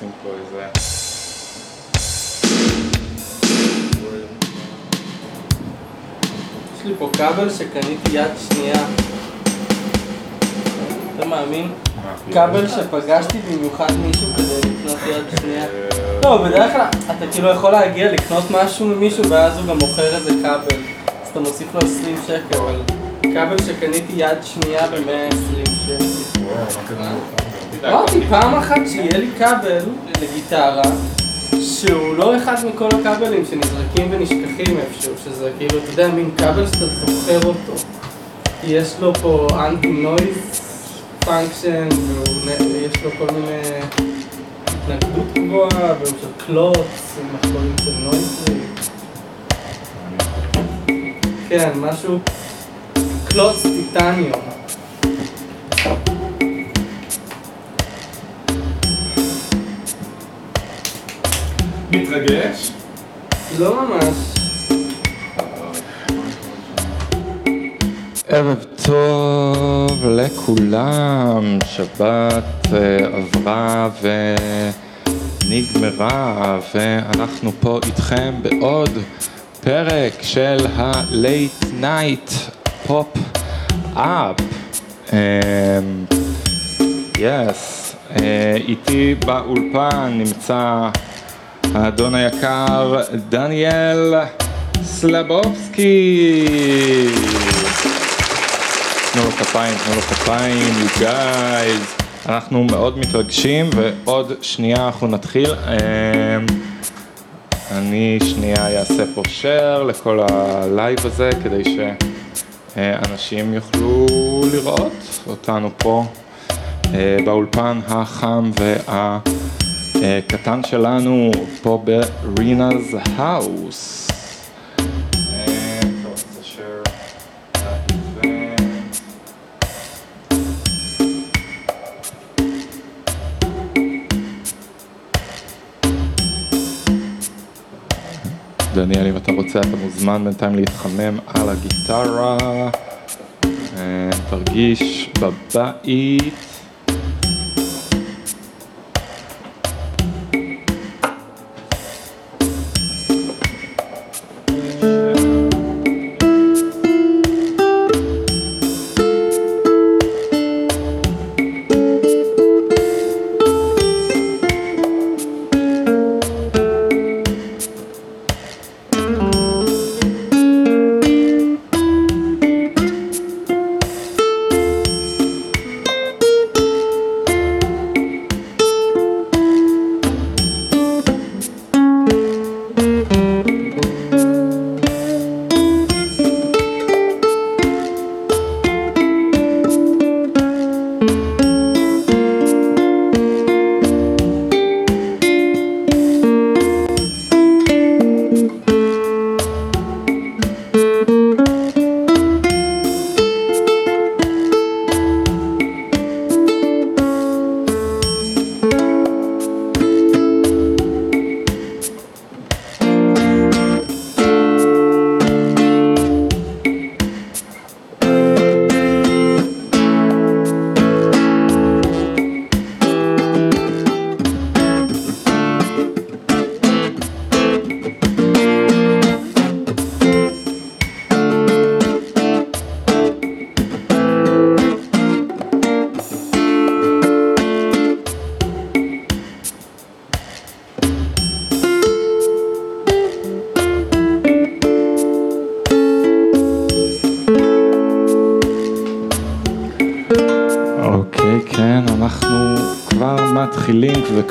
נשים פה איזה... יש לי פה כבל שקניתי יד שנייה. אתה מאמין? כבל שפגשתי במיוחד מישהו כדי לקנות יד שנייה. לא, בדרך כלל אתה כאילו יכול להגיע לקנות משהו ממישהו ואז הוא גם מוכר איזה כבל. אז אתה מוסיף לו 20 שקל, אבל כבל שקניתי יד שנייה ב-120 שקל. אמרתי פעם אחת שיהיה לי כבל לגיטרה שהוא לא אחד מכל הכבלים שנזרקים ונשכחים איפשהו, שזה כאילו, אתה יודע, מין כבל שאתה זוכר אותו. יש לו פה anti-noise function, ויש לו כל מיני התנגדות גבוהה, והוא של קלוץ, עם מחקולים של noisy. כן, משהו, קלוץ טיטניום. מתרגש? לא ממש. ערב טוב לכולם, שבת אה, עברה ונגמרה ואנחנו פה איתכם בעוד פרק של ה-Late Night Pop Up. יס, אה, איתי באולפן נמצא האדון היקר דניאל סלבובסקי. תנו לו כפיים, תנו לו כפיים, you guys. אנחנו מאוד מתרגשים ועוד שנייה אנחנו נתחיל. אמ, אני שנייה אעשה פה share לכל הלייב הזה כדי שאנשים יוכלו לראות אותנו פה אה, באולפן החם וה... קטן שלנו פה ב Rina's House. דניאל, אם אתה רוצה, אתה מוזמן בינתיים להתחמם על הגיטרה. תרגיש בבית.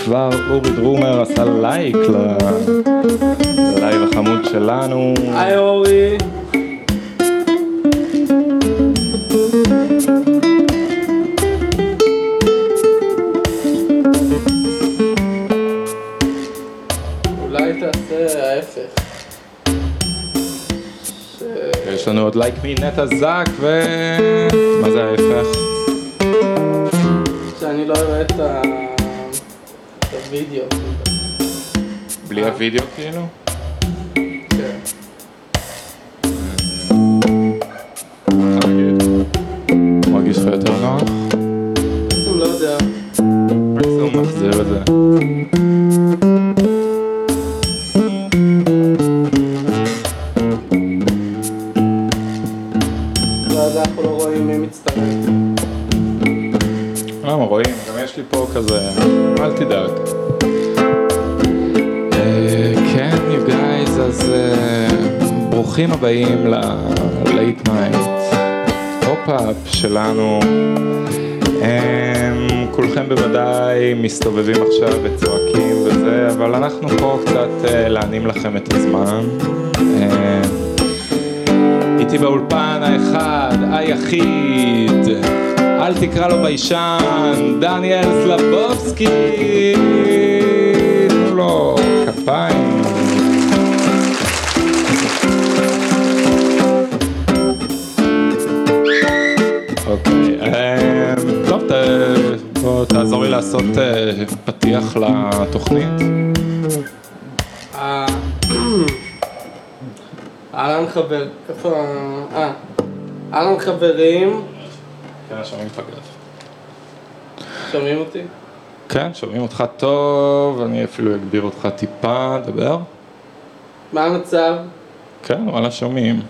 וכבר אורי דרומר עשה לייק ללייב החמוד שלנו. היי אורי. יש לנו עוד לייק מנטע זק חברים, כן, שומעים גד. שומעים אותי? כן, שומעים אותך טוב, אני אפילו אגביר אותך טיפה, דבר. מה המצב? כן, וואלה, שומעים.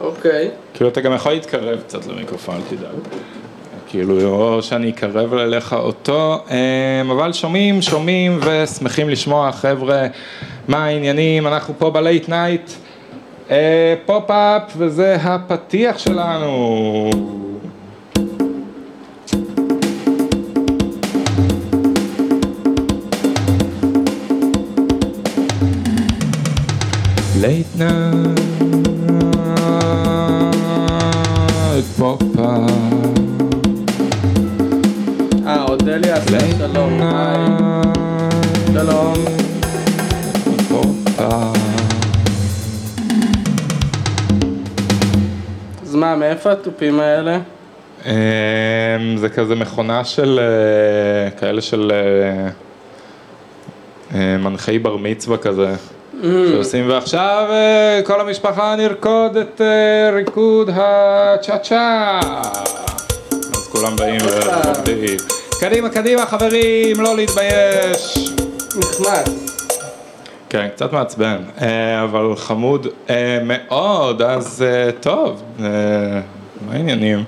אוקיי. כאילו, אתה גם יכול להתקרב קצת למיקרופון, אל תדאג. כאילו, או שאני אקרב אליך אותו, אמ, אבל שומעים, שומעים ושמחים לשמוע, חבר'ה, מה העניינים, אנחנו פה ב late night, פופ-אפ, וזה הפתיח שלנו. התופים האלה? אמ, זה כזה מכונה של אה, כאלה של אה, אה, מנחי בר מצווה כזה. שעושים ועכשיו כל המשפחה נרקוד את ריקוד הצ'ה צ'ה אז כולם באים ורוקדים. קדימה קדימה חברים לא להתבייש. נחמד. כן, קצת מעצבן, אבל חמוד מאוד, אז טוב, מה העניינים?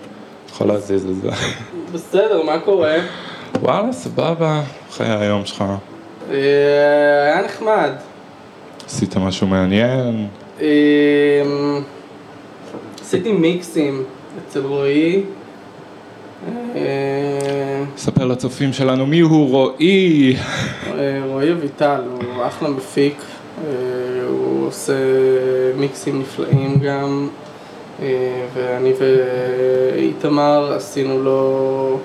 יכול להזיז את זה. בסדר, מה קורה? וואלה, סבבה, חיי היום שלך. אה, היה נחמד. עשית משהו מעניין? אה, עשיתי מיקסים אצל רועי. אה, ספר לצופים שלנו מי הוא רועי. רועי אביטל הוא אחלה מפיק, הוא עושה מיקסים נפלאים גם, ואני ואיתמר עשינו לו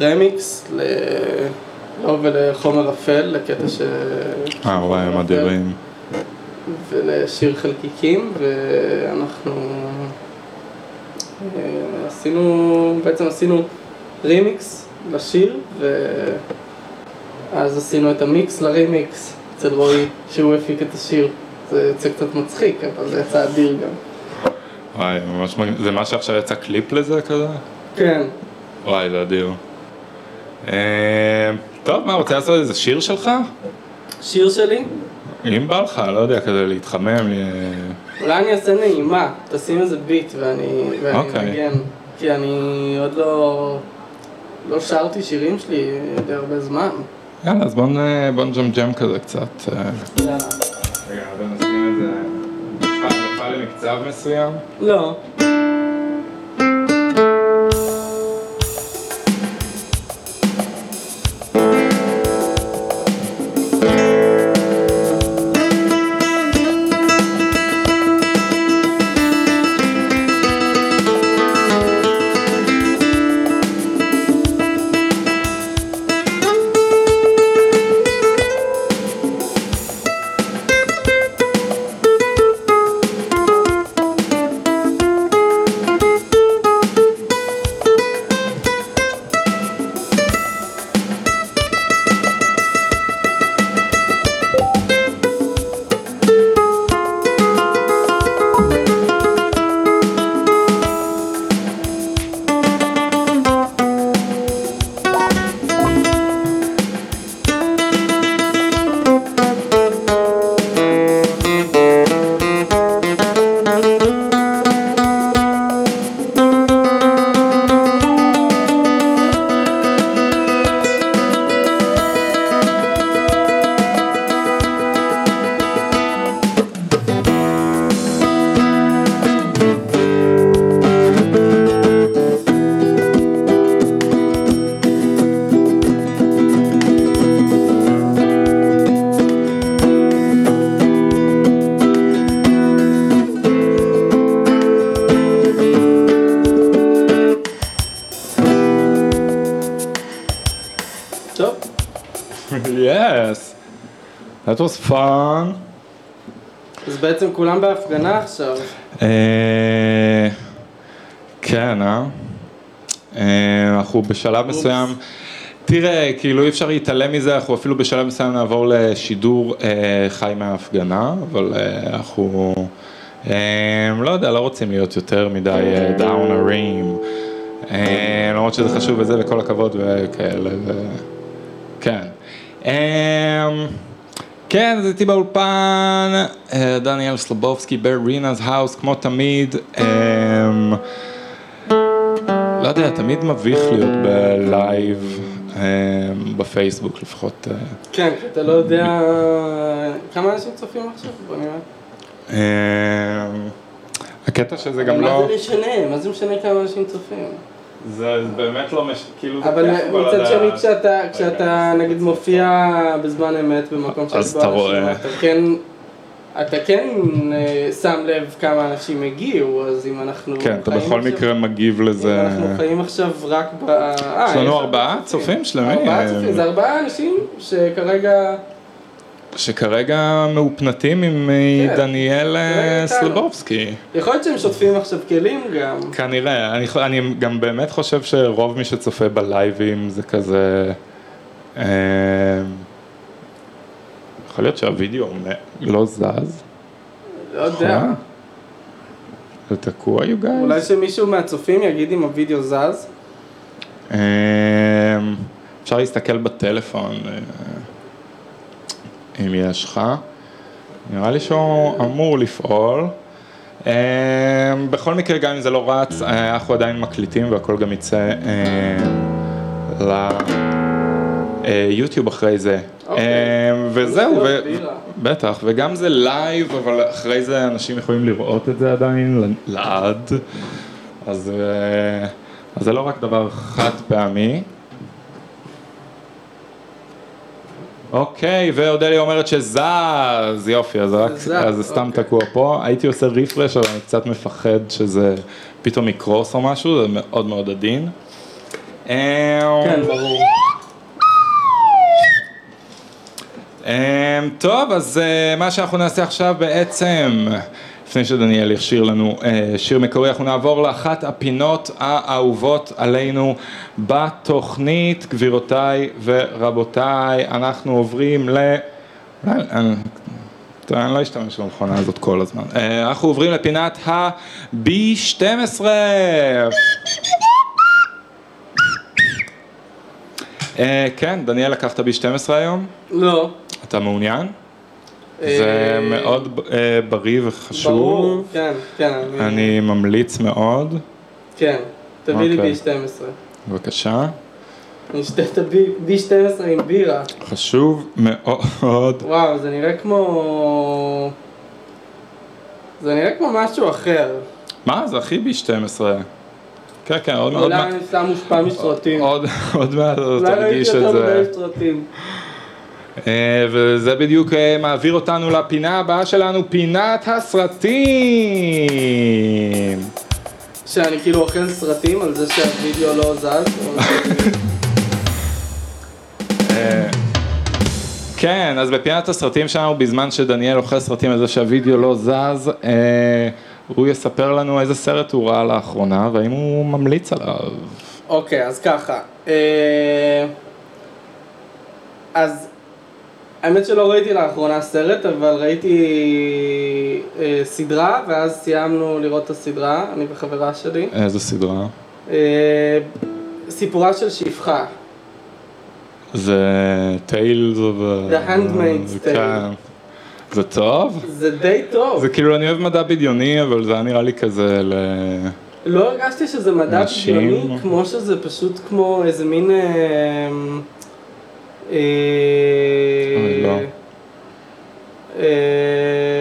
רמיקס ל... לו ולחומר אפל, לקטע ש... אה, וואי, הם אדירים. ולשיר חלקיקים, ואנחנו אה, עשינו, בעצם עשינו רימיקס לשיר, ואז עשינו את המיקס לרימיקס אצל רועי, שהוא הפיק את השיר. זה יוצא קצת מצחיק, אבל זה יצא אדיר גם. וואי, ממש מגניב. זה מה שעכשיו יצא קליפ לזה כזה? כן. וואי, זה אדיר. אה, טוב, מה, רוצה לעשות איזה שיר שלך? שיר שלי? אם בא לך, לא יודע, כזה להתחמם. אה, אולי אני אעשה נעימה, תשים איזה ביט ואני, ואני אוקיי. אנגן. כי אני עוד לא, לא שרתי שירים שלי די הרבה זמן. יאללה, אז בוא נג'מג'ם כזה קצת. אה. יאללה. רגע, בוא נשים איזה... נפל למקצב מסוים. לא. That was fun. אז בעצם כולם בהפגנה עכשיו. אה, כן, אה? אה, אנחנו בשלב מסוים, תראה, כאילו אי אפשר להתעלם מזה, אנחנו אפילו בשלב מסוים נעבור לשידור אה, חי מההפגנה, אבל אה, אנחנו, אה, לא יודע, לא רוצים להיות יותר מדי אה, down הרים, אה, למרות שזה חשוב וזה, וכל הכבוד וכאלה, כן, אז איתי באולפן, אה, דניאל סלובובסקי ב Rina's House, כמו תמיד. אה, לא יודע, תמיד מביך להיות בלייב אה, בפייסבוק לפחות. אה, כן, אתה לא יודע כמה אנשים צופים עכשיו? בוא נראה. אה, הקטע שזה גם לא, מה זה משנה? מה זה משנה כמה אנשים צופים? זה באמת לא מש... כאילו זה אבל כיף כבר מצד. שני כשאתה, כשאתה נגיד מופיע בזמן אמת במקום אז שיש אתה רואה. אתה כן, אתה כן אה, שם לב כמה אנשים הגיעו, אז אם אנחנו כן, אתה בכל עכשיו- מקרה מגיב לזה. אם אנחנו חיים עכשיו רק ב... אה, יש לנו יש ארבעה צופים שלמים. ארבעה צופים, זה ארבעה אנשים שכרגע... שכרגע מאופנתים עם אה, כן, דניאל אה, איתנו. סלובובסקי. יכול להיות שהם שוטפים עכשיו כלים גם. כנראה, אני, אני גם באמת חושב שרוב מי שצופה בלייבים זה כזה... אה, יכול להיות שהווידאו לא זז? לא יודע. זה תקוע, you guys? אולי שמישהו מהצופים יגיד אם הוידאו זז. אה, אפשר להסתכל בטלפון, אה, אם יש לך. נראה לי שהוא אמור לפעול. אה, בכל מקרה, גם אם זה לא רץ, אה, אנחנו עדיין מקליטים והכל גם יצא ליוטיוב אחרי זה. אוקיי. אה, וזהו. בטח, וגם זה לייב, אבל אחרי זה אנשים יכולים לראות את זה עדיין לעד. אה, אז זה לא רק דבר חד פעמי. אוקיי, ואודליה אומרת שזז, יופי, אז, רק, זז, אז זה סתם אוקיי. תקוע פה. הייתי עושה refresh, אבל אני קצת מפחד שזה פתאום יקרוס או משהו, זה מאוד מאוד עדין. כן, ברור. אמ, טוב, אז אה, מה שאנחנו נעשה עכשיו בעצם, לפני שדניאל ישיר לנו אה, שיר מקורי, אנחנו נעבור לאחת הפינות האהובות עלינו בתוכנית, גבירותיי ורבותיי, אנחנו עוברים ל... אני, טוב, אני לא אשתמש במכונה הזאת כל הזמן. אה, אנחנו עוברים לפינת ה-B12. אה, כן, דניאל לקח את ה-B12 היום? לא. אתה מעוניין? אה, זה מאוד אה, בריא וחשוב. ברור, כן, כן. אני ממליץ מאוד. כן, תביא לי אוקיי. B12. בבקשה. אני אשתה את ה-B12 עם בירה. חשוב מאוד. וואו, זה נראה כמו... זה נראה כמו משהו אחר. מה? זה הכי B12. כן, כן, עוד עוד אולי מעט. אני סתם מושפע מסרטים. עוד מעט אולי ראיתי תרגיש את יותר זה. מדי סרטים. אה, וזה בדיוק אה, מעביר אותנו לפינה הבאה שלנו, פינת הסרטים. שאני כאילו אוכל סרטים על זה שהווידאו לא זז. אה, כן, אז בפינת הסרטים שלנו, בזמן שדניאל אוכל סרטים על זה שהווידאו לא זז, הוא יספר לנו איזה סרט הוא ראה לאחרונה והאם הוא ממליץ עליו. אוקיי, אז ככה. אז האמת שלא ראיתי לאחרונה סרט, אבל ראיתי אה, סדרה, ואז סיימנו לראות את הסדרה, אני וחברה שלי. איזה סדרה? אה, סיפורה של שפחה. זה טיילס of... The Handmaid's Tale. כן. זה טוב? זה די טוב. זה כאילו, אני אוהב מדע בדיוני, אבל זה היה נראה לי כזה ל... לא הרגשתי שזה מדע נשים. בדיוני, כמו שזה פשוט כמו איזה מין... אה, אה, אוי, לא. אה,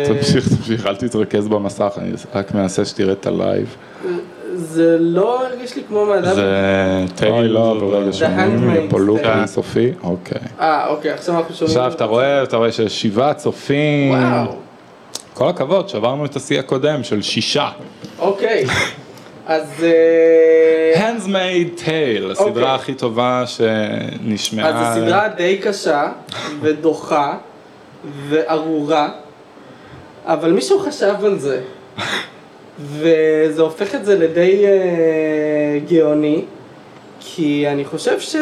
תמשיך, תמשיך, אל תתרכז במסך, אני רק מנסה שתראה את הלייב. זה לא הרגיש לי כמו מדע זה טיילס לא, of... רגע, שומעים Handmaid's פה לופ Tale. אינסופי? אוקיי. אה, אוקיי, עכשיו אנחנו שומעים... עכשיו אתה רואה, אתה רואה שיש שבעה צופים. וואו, כל הכבוד, שברנו את השיא הקודם של שישה. אוקיי. אז... אה, Handsmaid Tale, הסדרה אוקיי. הכי טובה שנשמעה. אז זו סדרה די קשה, ודוחה, וארורה, אבל מישהו חשב על זה. וזה הופך את זה לדי אה, גאוני, כי אני חושב ש...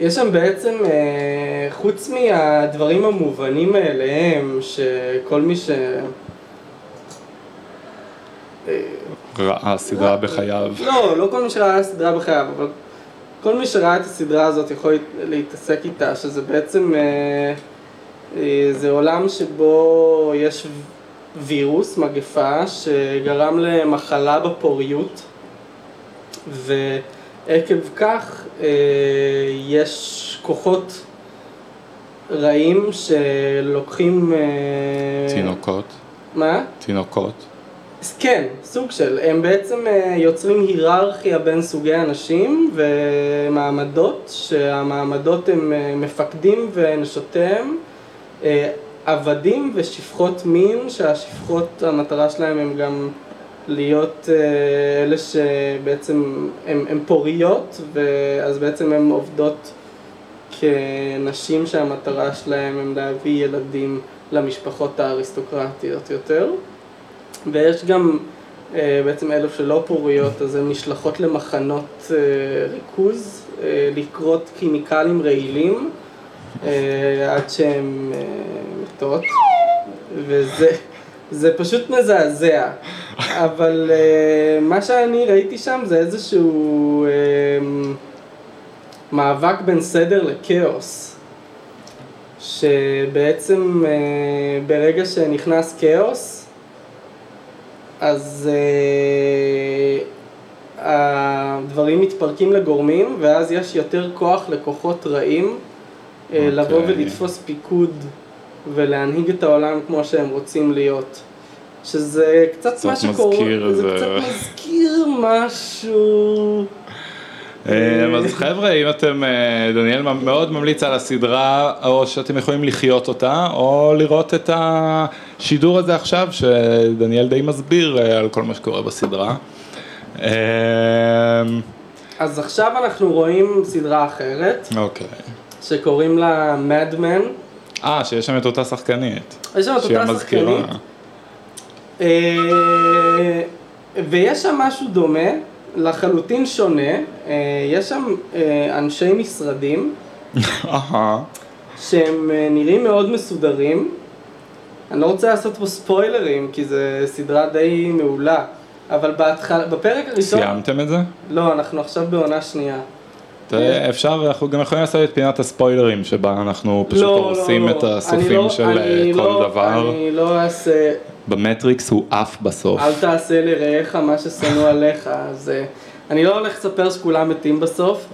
יש שם בעצם, אה, חוץ מהדברים המובנים מאליהם, שכל מי ש... אה, ראה סדרה בחייו. לא, לא כל מי שראה סדרה בחייו, אבל כל מי שראה את הסדרה הזאת יכול להתעסק איתה, שזה בעצם, אה, אה, זה עולם שבו יש וירוס, מגפה, שגרם למחלה בפוריות, ועקב כך אה, יש כוחות רעים שלוקחים... אה, תינוקות. מה? תינוקות. כן, סוג של. הם בעצם אה, יוצרים היררכיה בין סוגי אנשים ומעמדות, שהמעמדות הם אה, מפקדים ונשותיהם, אה, עבדים ושפחות מין, שהשפחות, המטרה שלהם הם גם להיות אלה שבעצם הם, הם פוריות, ואז בעצם הן עובדות כנשים שהמטרה שלהם הם להביא ילדים למשפחות האריסטוקרטיות יותר. ויש גם אה, בעצם אלו שלא פוריות, אז הן נשלחות למחנות אה, ריכוז, אה, לכרות כימיקלים רעילים עד שהן מתות, וזה זה פשוט מזעזע. אבל אה, מה שאני ראיתי שם זה איזשהו אה, מאבק בין סדר לכאוס. שבעצם אה, ברגע שנכנס כאוס, אז uh, הדברים מתפרקים לגורמים, ואז יש יותר כוח לכוחות רעים okay. אוקיי. לבוא ולתפוס פיקוד ולהנהיג את העולם כמו שהם רוצים להיות. שזה קצת, מה שקורה, זה קצת מזכיר משהו. אה, אז חבר'ה, אם אתם, אה, דניאל מאוד ממליץ על הסדרה, או שאתם יכולים לחיות אותה, או לראות את השידור הזה עכשיו, שדניאל די מסביר אה, על כל מה שקורה בסדרה. אה, אז עכשיו אנחנו רואים סדרה אחרת, אוקיי. שקוראים לה Madman. אה, שיש שם את אותה שחקנית. יש שם את אותה. שחקנית. אה, ויש שם משהו דומה, לחלוטין שונה, אה, יש שם אנשי משרדים. שהם נראים מאוד מסודרים. אני לא רוצה לעשות פה ספוילרים כי זו סדרה די מעולה, אבל בהתחלה, בפרק הראשון... סיימתם את זה? לא, אנחנו עכשיו בעונה שנייה. אפשר, אנחנו גם יכולים לעשות את פינת הספוילרים, שבה אנחנו פשוט לא, לא, הורסים לא. את אני הסופים לא- של אה, לא- כל דבר. אני לא אעשה, במטריקס הוא עף בסוף. אל תעשה לרעך מה ששנוא עליך, אז אה, אני לא הולך לספר שכולם מתים בסוף.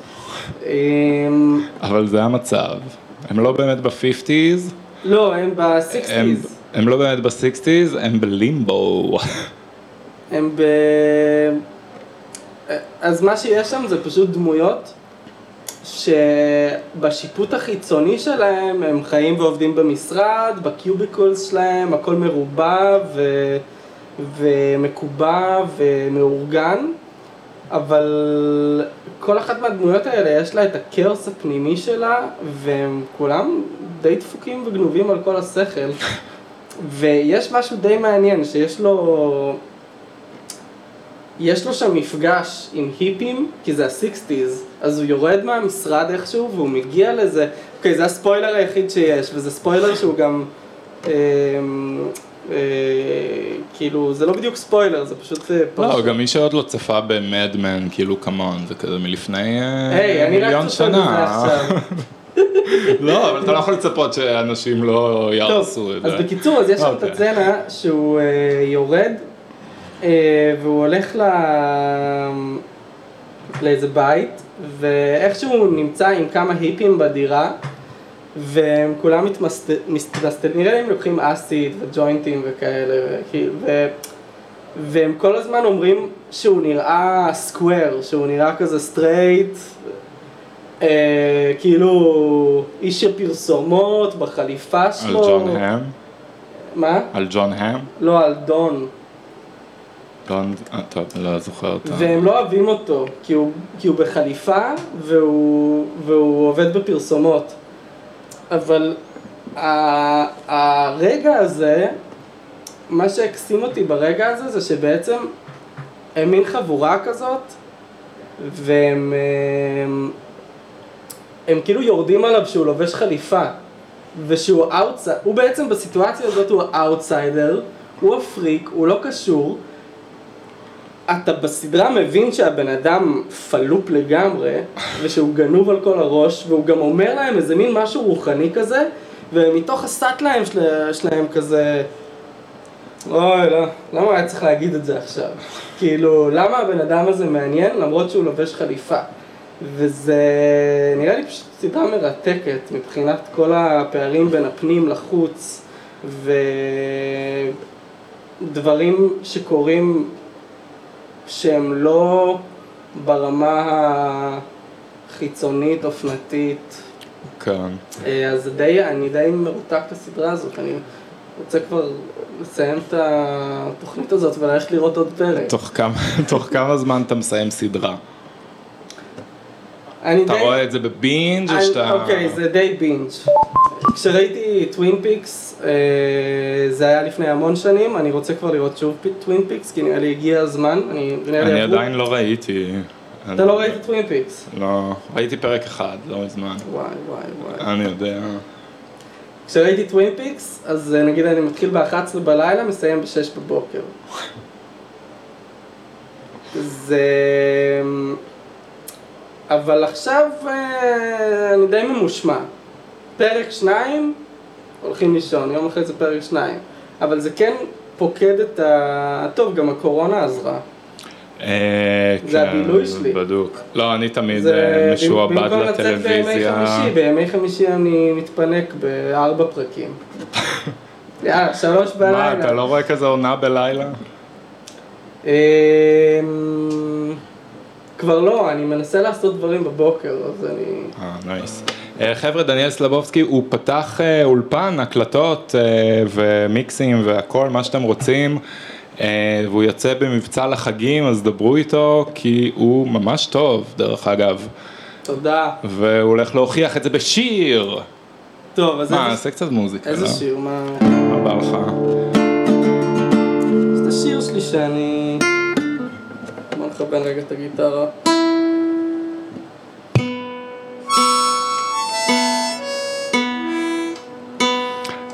אמ, אבל זה המצב. הם לא באמת ב-50's, לא, הם הם, ב-60's. הם לא באמת ב-60's, הם בלימבו. הם ב... אז מה שיש שם זה פשוט דמויות שבשיפוט החיצוני שלהם הם חיים ועובדים במשרד, בקיוביקולס שלהם, הכל מרובע ו... ומקובע ומאורגן, אבל כל אחת מהדמויות האלה יש לה את הכאוס הפנימי שלה והם כולם די דפוקים וגנובים על כל השכל. ויש משהו די מעניין שיש לו יש לו שם מפגש עם היפים, כי זה ה-60's, אז הוא יורד מהמשרד איכשהו והוא מגיע לזה, אוקיי, זה הספוילר היחיד שיש, וזה ספוילר שהוא גם, אה, אה, כאילו, זה לא בדיוק ספוילר, זה פשוט אה, לא. גם מי שעוד לא צפה במדמן, כאילו, כמון, זה כזה מלפני אה, היי, אני רק מיליון צופה בזה שנה. עכשיו. לא, אבל אתה לא יכול לצפות שאנשים לא יהרסו את אז זה. בקיצור, אז יש שם את אוקיי. הסצנה שהוא אה, יורד אה, והוא הולך ל... לאיזה בית, ואיכשהו הוא נמצא עם כמה היפים בדירה, והם כולם מתמסטלים, נראה לי הם לוקחים אסיד וג'וינטים וכאלה, ו... והם כל הזמן אומרים שהוא נראה square, שהוא נראה כזה סטרייט, אה, כאילו איש של פרסומות בחליפה על שלו. ג'ון האם? מה? על ג'ון האם? לא, על דון. לא, אה, טוב, לא זוכר אותה. והם לא אוהבים אותו, כי הוא, כי הוא בחליפה והוא, והוא עובד בפרסומות. אבל ה- הרגע הזה, מה שהקסים אותי ברגע הזה זה שבעצם הם מין חבורה כזאת, והם הם, כאילו יורדים עליו שהוא לובש חליפה, ושהוא אאוטסיידר, הוא בעצם בסיטואציה הזאת הוא האאוטסיידר, הוא הפריק, הוא לא קשור, אתה בסדרה מבין שהבן אדם פלופ לגמרי, ושהוא גנוב על כל הראש, והוא גם אומר להם איזה מין משהו רוחני כזה, ומתוך הסאטליים של, שלהם כזה, אוי, לא, למה היה צריך להגיד את זה עכשיו? כאילו, למה הבן אדם הזה מעניין למרות שהוא לובש חליפה? וזה נראה לי פשוט סדרה מרתקת מבחינת כל הפערים בין הפנים לחוץ, ודברים שקורים שהם לא ברמה החיצונית, אופנתית. כן. אה, אז די, אני די מרותק לסדרה הזאת, אני רוצה כבר לסיים את התוכנית הזאת וללכת לראות עוד פרק. תוך כמה, תוך כמה זמן אתה מסיים סדרה? אני אתה די- רואה את זה בבינג' או שאתה... אוקיי, זה די בינג'. כשראיתי טווין פיקס, אה, זה היה לפני המון שנים, אני רוצה כבר לראות שוב טווין פיקס, כי נראה לי הגיע הזמן, אני, אני עדיין לא ראיתי. אתה לא ראית טווין פיקס? לא, ראיתי פרק אחד, לא מזמן. וואי וואי וואי. אני יודע. כשראיתי טווין פיקס, אז אה, נגיד אני מתחיל ב-11 בלילה, מסיים ב-6 בבוקר. זה... אבל עכשיו אה, אני די ממושמע. פרק שניים, הולכים לישון, יום אחרי זה פרק שניים. אבל זה כן פוקד את ה... טוב, גם הקורונה עזרה. אה, זה כן, הבילוי שלי. בדוק. לא, אני תמיד אה, משועבד במקום לצאת בימי לטלוויזיה. חמישי, בימי חמישי אני מתפנק בארבע פרקים. יאללה, שלוש מה, בלילה. אתה לא רואה כזה עונה בלילה? כבר לא, אני מנסה לעשות דברים בבוקר, אז אני... אה, נייס. אה, חבר'ה, דניאל סלבובסקי, הוא פתח אה, אולפן, הקלטות אה, ומיקסים והכל, מה שאתם רוצים, והוא יוצא במבצע לחגים, אז דברו איתו, כי הוא ממש טוב, דרך אגב, תודה. והוא הולך להוכיח את זה בשיר. טוב, אז מה, איזה- נעשה קצת מוזיקה, איזה לא? שיר? מה... מה בא לך? זה השיר שלי שאני... נכוון רגע את הגיטרה.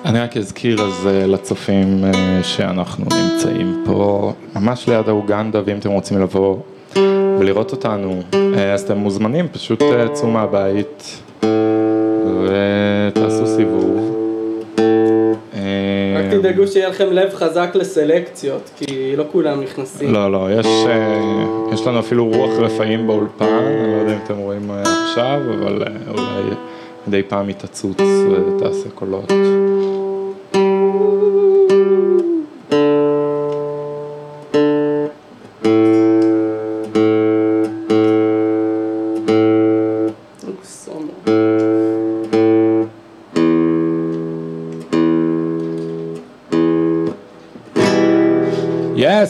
אני רק אזכיר אז אה, לצופים אה, שאנחנו נמצאים פה ממש ליד האוגנדה ואם אתם רוצים לבוא ולראות אותנו אה, אז אתם מוזמנים פשוט צאו מהבית ותעשו סיבוב. תדאגו שיהיה לכם לב חזק לסלקציות, כי לא כולם נכנסים. לא לא יש, אה, יש לנו אפילו רוח רפאים באולפן, אני לא יודע אם אתם רואים אה, עכשיו אבל אה, אולי מדי פעם היא תצוץ ותעשה קולות.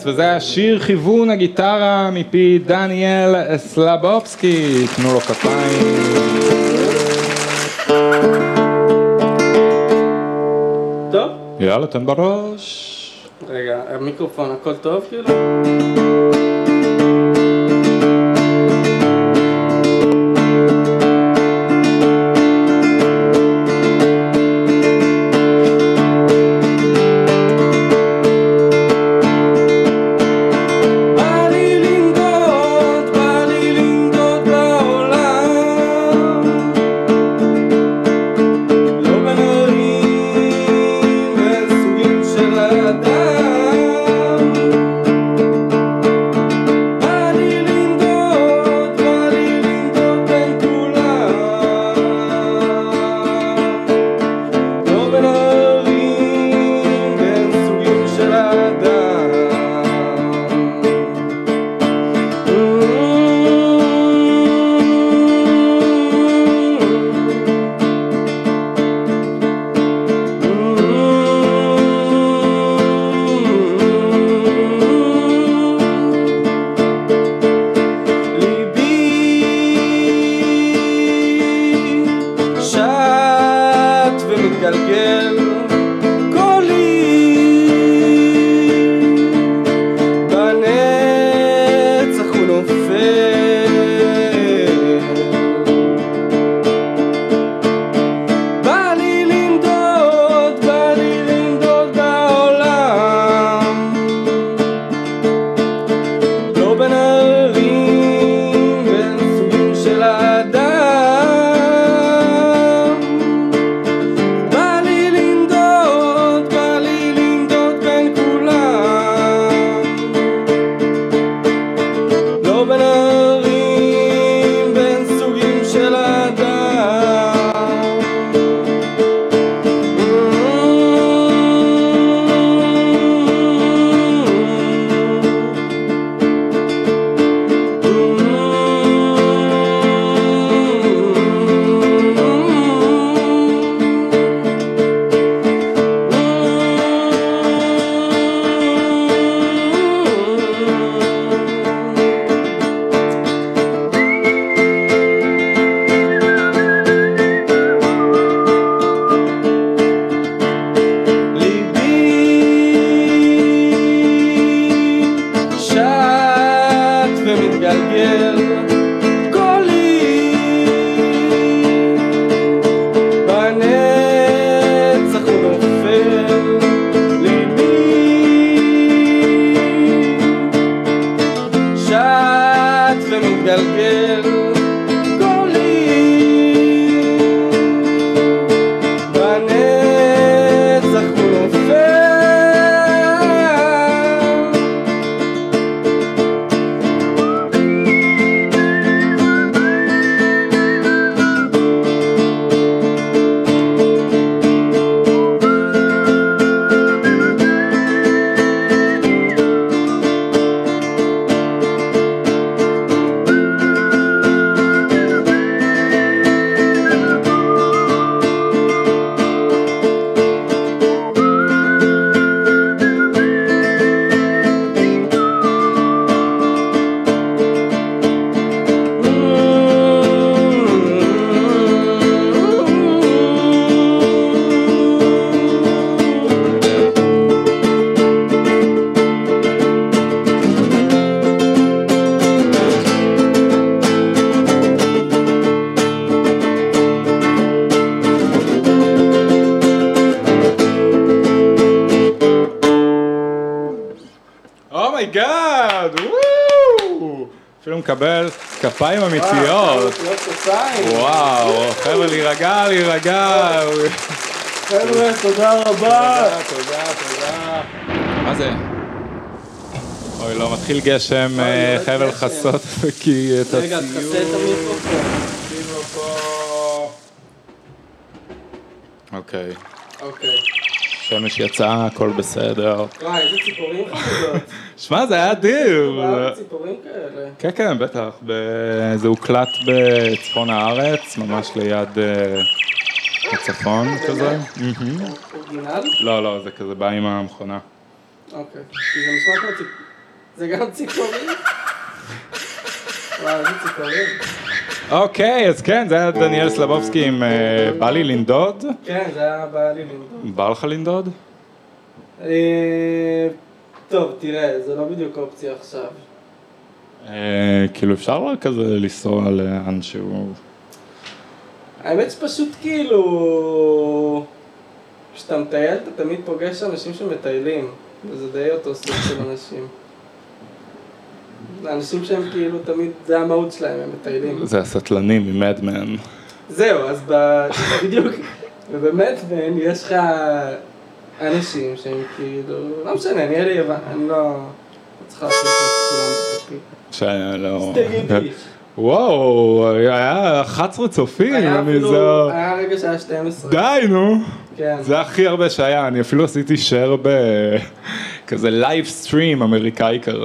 וזה היה שיר כיוון הגיטרה מפי דניאל סלבובסקי, תנו לו כפיים. טוב, יאללה, תן בראש. רגע, המיקרופון, הכל טוב כאילו? גשם, אה, יורד חבל גשם. חסות, כי את רגע, הציור... את המיקרופון. אוקיי, אוקיי. שמש יצאה, הכל בסדר. וואי, איזה ציפורים חמודות. שמע, זה היה אדיר. ציפורים כאלה. כן, כן, בטח. זה הוקלט בצפון הארץ, ממש ליד אה, הצפון כזה. מהמם. אורגינל? לא, לא, זה כזה בא עם המכונה. אוקיי. זה נשמע כמו ציפ... זה גם ציפורים? וואי, איזה ציפורים. אוקיי, אז כן, זה היה דניאל סלבובסקי עם אה, בא לי לנדוד. כן, זה היה בא לי לנדוד. בא לך לנדוד? אה, טוב, תראה, זה לא בדיוק אופציה עכשיו. אה, כאילו אפשר כזה לנסוע לאן שהוא... האמת שפשוט כאילו... כשאתה מטייל אתה תמיד פוגש אנשים שמטיילים, וזה די אותו סוג של אנשים. אנשים שהם כאילו תמיד, זה המהות שלהם, הם מטיילים. זה הסטלנים ממדמן. זהו, אז ב... בדיוק, ובאמת, בין, יש לך אנשים שהם כאילו, לא משנה, נראה לי, אני לא... לא צריכה לעשות את כולם בפי. שלא... תגידי. וואו, היה 11 צופים, היה אני אפילו, זה... היה רגע שהיה 12. די, נו. כן. זה הכי הרבה שהיה, אני אפילו עשיתי share בכזה live stream אמריקאי כזה.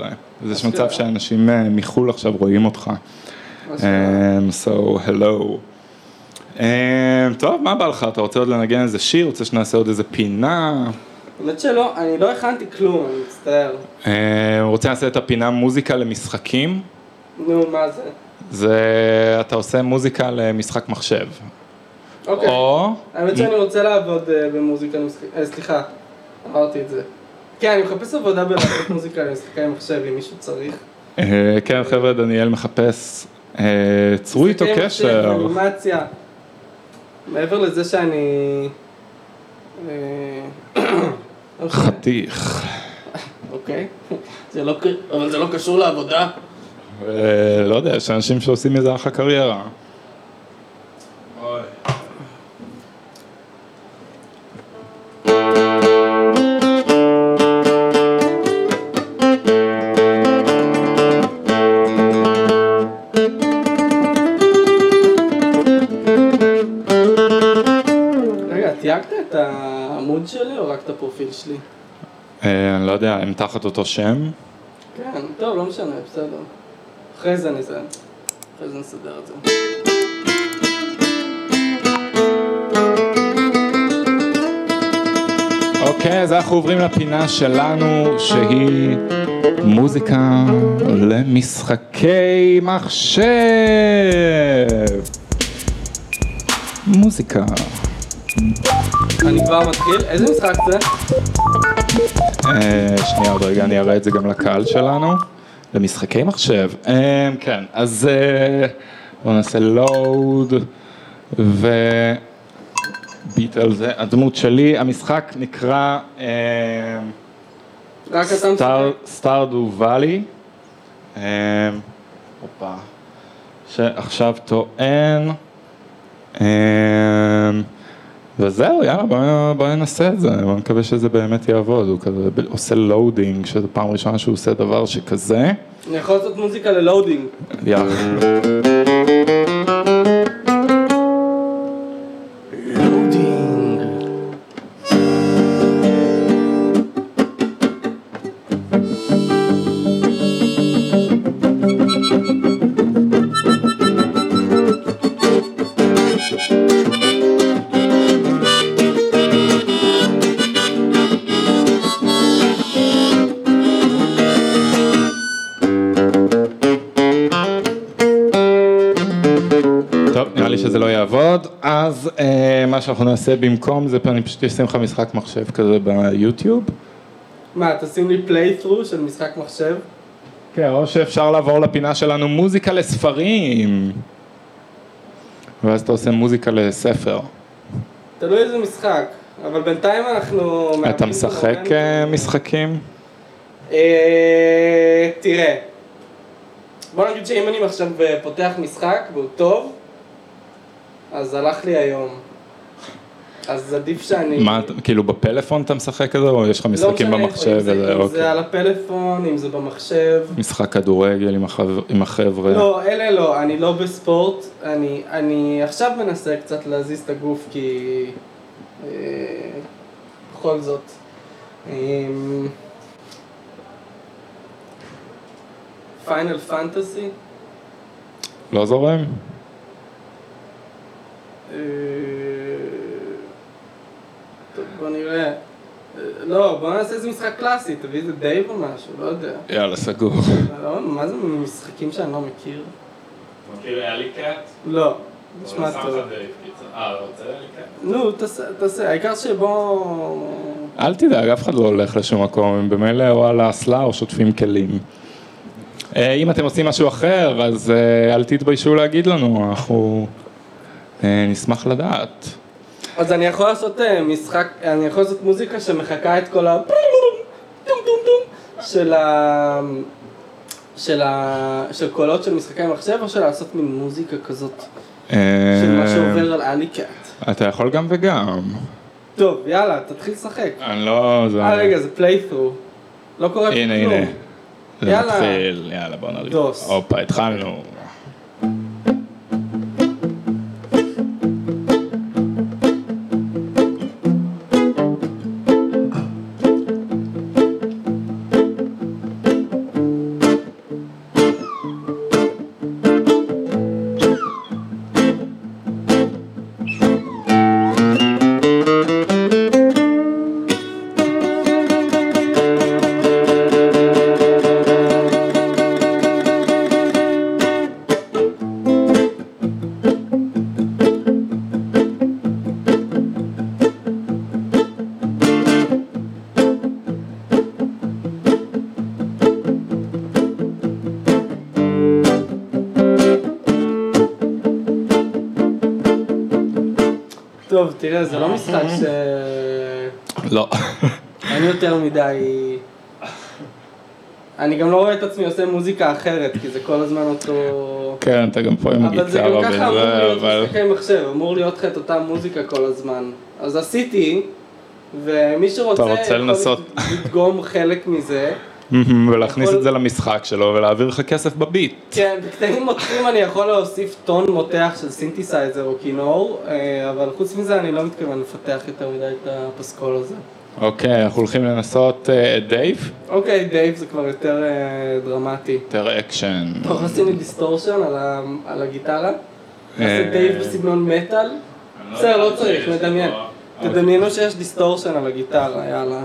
אז יש מצב אשכרה. שאנשים אה, מחו"ל עכשיו רואים אותך. אשכרה. Um, so, hello. Um, טוב, מה בא לך? אתה רוצה עוד לנגן איזה שיר? רוצה שנעשה עוד איזה פינה? האמת שלא, אני לא הכנתי כלום, אני מצטער. Um, רוצה לעשות את הפינה מוזיקה למשחקים? נו, מה זה? זה, אתה עושה מוזיקה למשחק מחשב. אוקיי. או, האמת שאני רוצה לעבוד אה, במוזיקה. אה, סליחה, אמרתי את זה. כן, אני מחפש עבודה בלעשות מוזיקה למשחקי מחשב, אם מישהו צריך. אה, כן חבר'ה, דניאל מחפש, אה, צרו איתו קשר. אנימציה. מעבר לזה שאני... אה, משנה. חתיך. אוקיי. לא אבל זה לא קשור לעבודה. לא יודע, יש אנשים שעושים מזה אחלה קריירה. הפרופיל שלי? אה, אני לא יודע, הם תחת אותו שם? כן, טוב, לא משנה, בסדר. אחרי זה אני זה. אחרי זה נסדר את זה. אוקיי, אז אנחנו עוברים לפינה שלנו, שהיא מוזיקה למשחקי מחשב. מוזיקה. אני כבר מתחיל, איזה משחק זה? אה, שנייה, עוד רגע אני אראה את זה גם לקהל שלנו. למשחקי מחשב. אה, כן, אז אה, בואו נעשה לואוד וביט על זה. הדמות שלי, המשחק נקרא? סטארדו ואלי. הופה, שעכשיו טוען. וזהו, יאללה, בוא, בוא ננסה את זה, אני מקווה שזה באמת יעבוד, הוא כזה עושה loading, שזו פעם ראשונה שהוא עושה דבר שכזה. אני יכול לעשות מוזיקה ל loading. יאללה. שאנחנו נעשה במקום זה, אני פשוט אשים לך משחק מחשב כזה ביוטיוב. מה, תשים לי פליית'רו של משחק מחשב? כן, או שאפשר לעבור לפינה שלנו מוזיקה לספרים. ואז אתה עושה מוזיקה לספר. תלוי איזה משחק, אבל בינתיים אנחנו... אתה משחק אה. משחקים? אה, תראה, בוא נגיד שאם אני עכשיו פותח משחק והוא טוב, אז הלך לי היום. אז עדיף שאני... מה, כאילו בפלאפון אתה משחק כזה, או יש לך לא משחקים איפה, במחשב? אם זה- אם אוקיי. זה על הפלאפון, אם זה במחשב. משחק כדורגל עם החבר- עם החבר'ה. לא, אלה לא, אני לא בספורט, אני, אני עכשיו מנסה קצת להזיז את הגוף כי... אה, בכל זאת. פיינל פנטסי? לא זורם? אה, בוא נראה. אה, לא, בוא נעשה איזה משחק קלאסי, תביא איזה דייב או משהו, לא יודע. יאללה, סגור. לא, מה זה משחקים שאני לא מכיר? מכיר Alley Cat? לא, נשמע טוב. אה, רוצה אלי קאט? נו, תעשה, תעשה, העיקר שבוא... אל תדאג, אף אחד לא הולך לשום מקום, הם במילא או על האסלה או שוטפים כלים. אה, אם אתם עושים משהו אחר, אז אה, אל תתביישו להגיד לנו, אנחנו אה, נשמח לדעת. אז אני יכול לעשות אה, משחק, אני יכול לעשות מוזיקה שמחקה את כל ה... של ה... של ה... של קולות של משחקי מחשב, או של לעשות מין מוזיקה כזאת של מה אה, שעובר על אלי קאט. אתה יכול גם וגם. טוב, יאללה, תתחיל לשחק. אני לא... אה, רגע, זה פליית'רו. לא קורה הנה, כלום. הנה. זה יאללה. יאללה בוא נריב. דוס. הופה, התחלנו. תראה, זה לא משחק ש... לא. אין יותר מדי... אני גם לא רואה את עצמי עושה מוזיקה אחרת, כי זה כל הזמן אותו... כן, אתה גם פה עם אבל זה גם ככה אמור וזה, להיות אבל... משחקי מחשב, אמור להיות לך את אותה מוזיקה כל הזמן. אז עשיתי, ומי שרוצה אתה רוצה לנסות. לדגום חלק מזה. ולהכניס את זה למשחק שלו ולהעביר לך כסף בביט. כן, בקטעים מותחים אני יכול להוסיף טון מותח של סינתסייזר או כינור, אה, אבל חוץ מזה אני לא מתכוון לפתח יותר מדי את הפסקול הזה. אוקיי, אנחנו הולכים לנסות אה, את דייב. אוקיי, דייב זה כבר יותר אה, דרמטי. יותר אקשן. אתה יכול לשים לי distortion על הגיטרה? נעשה דייב בסגנון מטאל? בסדר, לא צריך, נדמיין. תדמיינו שיש distortion על הגיטרה, יאללה.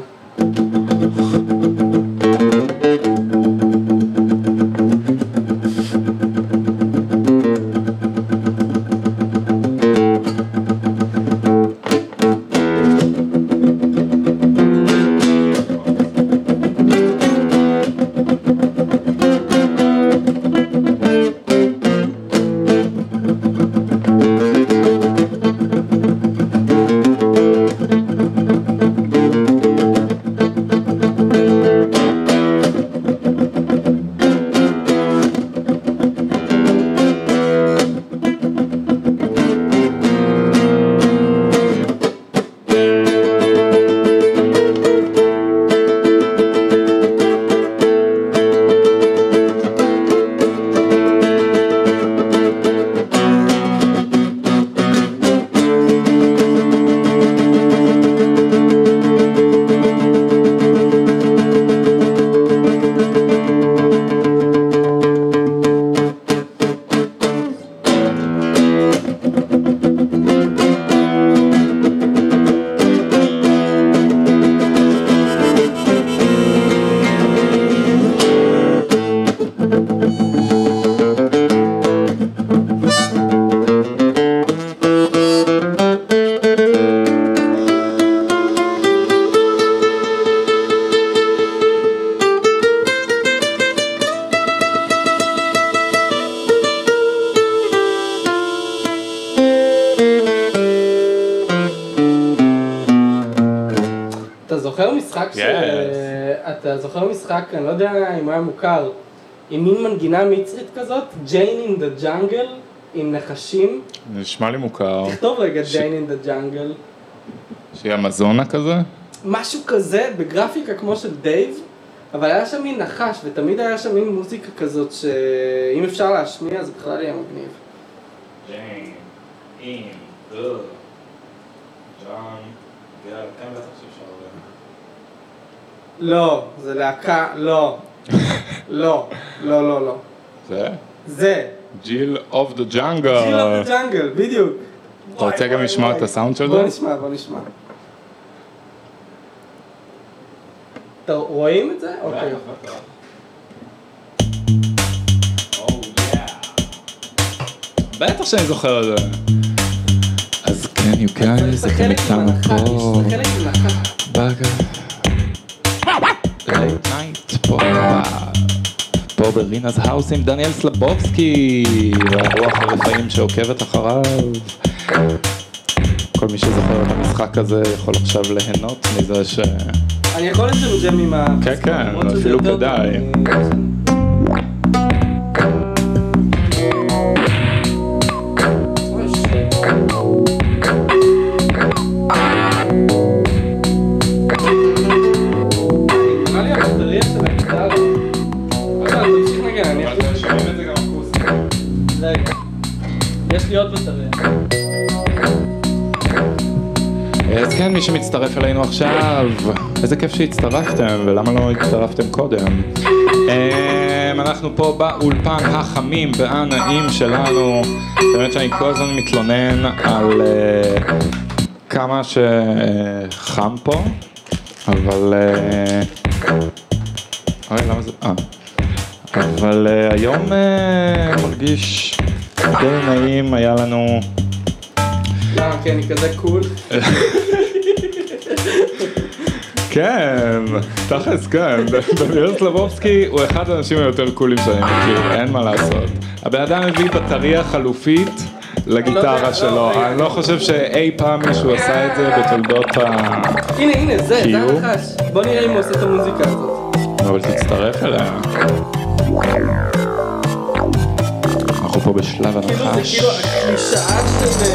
אני לא יודע אם הוא היה מוכר, עם מין מנגינה מצרית כזאת, Jane in the Jungle, עם נחשים. נשמע לי מוכר. תכתוב רגע Jane in the Jungle. שהיא אמזונה כזה? משהו כזה, בגרפיקה כמו של דייב, אבל היה שם מין נחש, ותמיד היה שם מין מוזיקה כזאת, שאם אפשר להשמיע זה בכלל יהיה מגניב. לא, זה להקה, לא. לא, לא, לא, לא. זה? זה, Jill of the Jill Jungle. of Jungle, בדיוק. אתה רוצה גם לשמוע את הסאונד של בוא? נשמע, בוא נשמע. רואים את זה? אוקיי. בטח שאני זוכר את זה. אז כן, you guys, זה אתם איתנו פה. Late night פה. פה ב Rina's house עם דניאל סלבובסקי, והרוח הרפאים שעוקבת אחריו. כל מי שזוכר את המשחק הזה יכול עכשיו ליהנות מזה ש... אני יכול לג'מג'ם עם ה... כן, כן, אפילו כדאי. כן, מי שמצטרף אלינו עכשיו, איזה כיף שהצטרפתם, ולמה לא הצטרפתם קודם? אמ, אנחנו פה באולפן החמים והנעים שלנו, באמת שאני כל הזמן מתלונן על אה, כמה שחם פה, אבל... אה, אוי, למה זה... אה. אבל היום מרגיש די נעים, היה לנו... למה? כי אני כזה קול. כן, תכלס כן, דניאל סלבובסקי הוא אחד האנשים היותר קולים שאני מכיר, אין מה לעשות. הבן אדם הביא בטריה חלופית לגיטרה שלו, לא, רגע. אני לא חושב שאי פעם מישהו עשה את זה בתולדות ה... הנה, הנה, זה, זה? הנחש. בוא נראה אם הוא עושה את המוזיקה הזאת. אבל תצטרף אליה. פה בשלב כאילו, זה הנחש. כאילו הקלישאה של...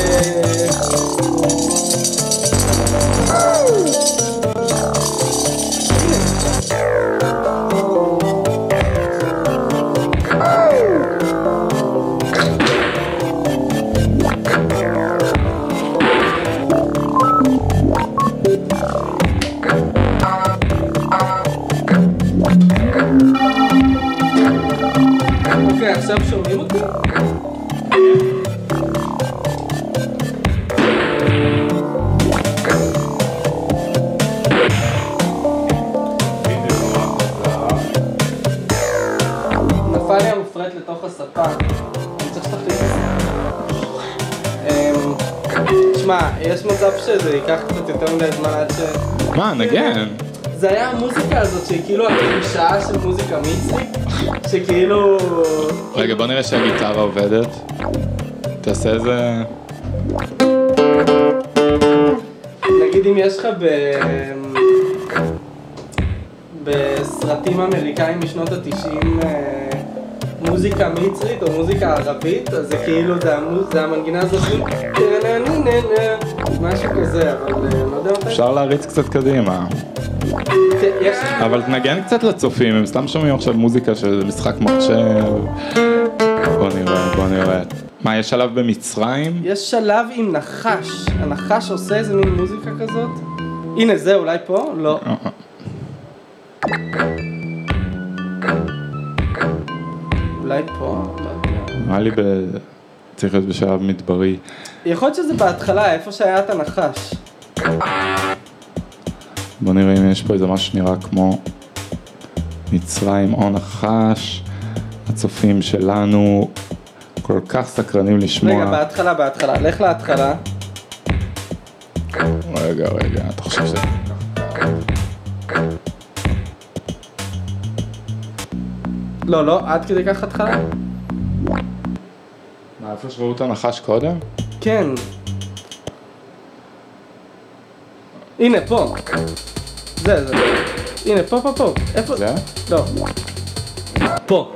עכשיו שומעים אותי? נפל לי המפרט לתוך הספה. אני צריך שתחליט את זה. אמ, יש מצב שזה ייקח קצת יותר מדי זמן עד ש... מה, נגן. זה היה המוזיקה הזאת שהיא כאילו הקלישאה של מוזיקה מצרית, שכאילו... רגע, בוא נראה שהגיטרה עובדת. תעשה איזה... נגיד אם יש לך ב... בסרטים אמריקאים משנות התשעים אה, מוזיקה מצרית או מוזיקה ערבית, אז זה כאילו, זה, המוז... זה המנגינה הזאת, משהו כזה, אבל אה, לא יודע מתי. אפשר להריץ קצת קדימה. אבל תנגן קצת לצופים, הם סתם שומעים עכשיו מוזיקה של משחק מחשב. בוא נראה, בוא נראה. מה, יש שלב במצרים? יש שלב עם נחש, הנחש עושה איזה מין מוזיקה כזאת. הנה זה, אולי פה? לא. אה, אה. אולי פה? לא. נראה לי ב... צריך להיות בשלב מדברי. יכול להיות שזה בהתחלה, איפה שהיה את הנחש. בוא נראה אם יש פה איזה משהו שנראה כמו מצרים או נחש. הצופים שלנו כל כך סקרנים רגע, לשמוע. בהתחלה, בהתחלה. לך להתחלה. רגע, רגע, אתה חושב שזה... לא, לא, עד כדי כך התחלה? מה, איפה שראו את הנחש קודם? כן. הנה, פה. זה, זה. הנה, פה, פה, פה. איפה? זה? לא. פה.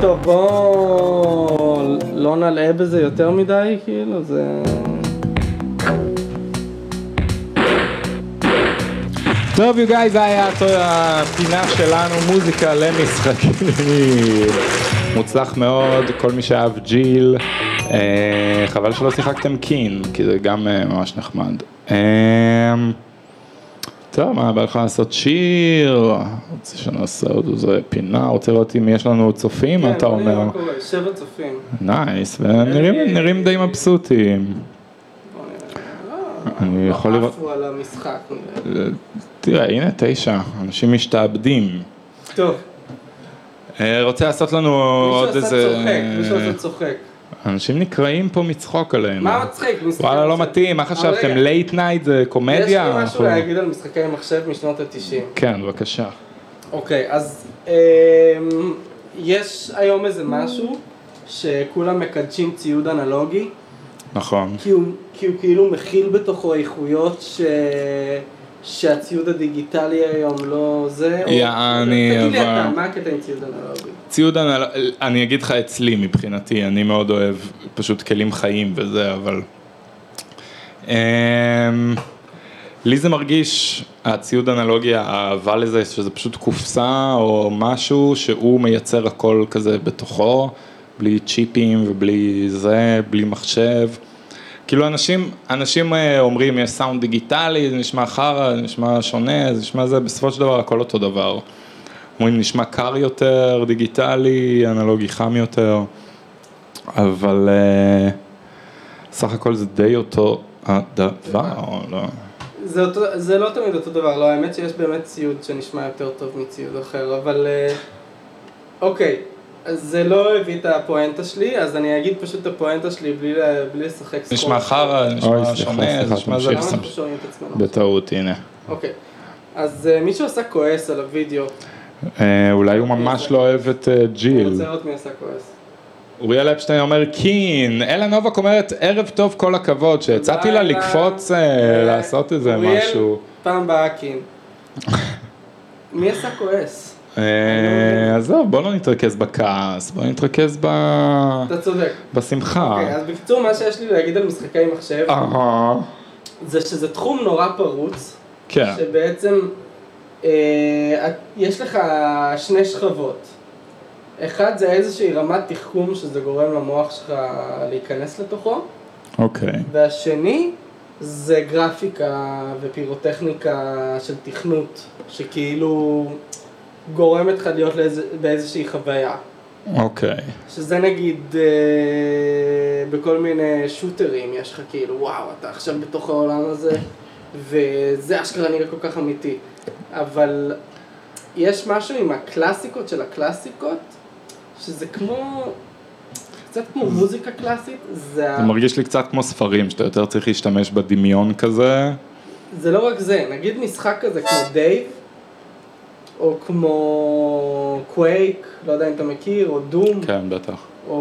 טוב, בוא לא נלאה בזה יותר מדי, כאילו, זה... טוב, you guys, זה היה הפינה שלנו, מוזיקה למשחקים. מוצלח מאוד, כל מי שאהב ג'יל. אה, חבל שלא שיחקתם קין, כי זה גם אה, ממש נחמד. אה, טוב, מה בא לך לעשות שיר? רוצה שנעשה עוד איזה פינה? רוצה לראות אם יש לנו צופים? מה אתה כן, נראה אומר? מה קורה, שבע צופים. nice, ונראים נראים די מבסוטים. אני יכול לא לראות... עפו על המשחק. תראה, הנה תשע, אנשים משתעבדים. טוב, אה, רוצה לעשות לנו עוד איזה... צוחק, מישהו עשה צוחק. אנשים נקרעים פה מצחוק עלינו. מה מצחיק? וואלה, לא. מתאים, מה חשבתם? late night זה קומדיה? יש לי משהו להגיד על משחקי מחשב משנות ה-90. כן, בבקשה. אוקיי, אז אמ, יש היום איזה משהו שכולם מקדשים ציוד אנלוגי, נכון. כי הוא, כי הוא כאילו מכיל בתוכו איכויות ש... שהציוד הדיגיטלי היום לא זה. יעני, תגיד לי אבל- אתה, מה הקטע עם ציוד אנלוגי? ציוד, אנל- אני אגיד לך אצלי מבחינתי, אני מאוד אוהב פשוט כלים חיים וזה, אבל... אמ, לי זה מרגיש, הציוד אנלוגי, האהבה לזה, שזה פשוט קופסה או משהו שהוא מייצר הכל כזה בתוכו, בלי צ'יפים ובלי זה, בלי מחשב. כאילו אנשים, אנשים אה, אומרים יש סאונד דיגיטלי, זה נשמע חרא, זה נשמע שונה, זה נשמע זה, בסופו של דבר הכל אותו דבר. אומרים נשמע קר יותר, דיגיטלי, אנלוגי חם יותר, אבל אה, סך הכל זה די אותו הדבר, לא? זה, אותו, זה לא תמיד אותו דבר, לא, האמת שיש באמת ציוד שנשמע יותר טוב מציוד אחר, אבל אה, אוקיי, זה לא הביא את הפואנטה שלי, אז אני אגיד פשוט את הפואנטה שלי בלי, לשחק סקול. נשמע חרא, נשמע שונה, נשמע זה. למה אנחנו שומעים את עצמנו? בטעות, הנה. אוקיי, אז אה, מישהו עשה כועס על הוידאו, אה, אולי הוא ממש לא אוהב את אה, אני ג'יל. רוצה לראות מי עשה כועס. אוריאל אפשטיין אומר קין, אלה נובק אומרת ערב טוב כל הכבוד, שהצעתי לה. לקפוץ לעשות איזה אוריאל, משהו. פעם הבאה קין. מי עשה כועס? אה, עזוב, בוא לא נתרכז בכעס, בוא נתרכז ב... אתה צודק. בשמחה. אוקיי, אז בקיצור, מה שיש לי להגיד על משחקי מחשב, אהה, זה שזה תחום נורא פרוץ, כן, שבעצם אה, יש לך שני שכבות. אחד זה איזושהי רמת תחכום שזה גורם למוח שלך להיכנס לתוכו, אוקיי. והשני זה גרפיקה ופירוטכניקה של תכנות, שכאילו גורמת לך להיות לאיז, באיזושהי חוויה. אוקיי. שזה נגיד אה, בכל מיני שוטרים, יש לך כאילו, וואו, אתה עכשיו בתוך העולם הזה, וזה אשכרה נראה כל כך אמיתי. אבל יש משהו עם הקלאסיקות של הקלאסיקות, שזה כמו, קצת כמו מוזיקה קלאסית, זה, ה- זה מרגיש לי קצת כמו ספרים, שאתה יותר צריך להשתמש בדמיון כזה. זה לא רק זה, נגיד משחק כזה כמו דייב, או כמו קווייק, לא יודע אם אתה מכיר, או דום. כן, בטח. או,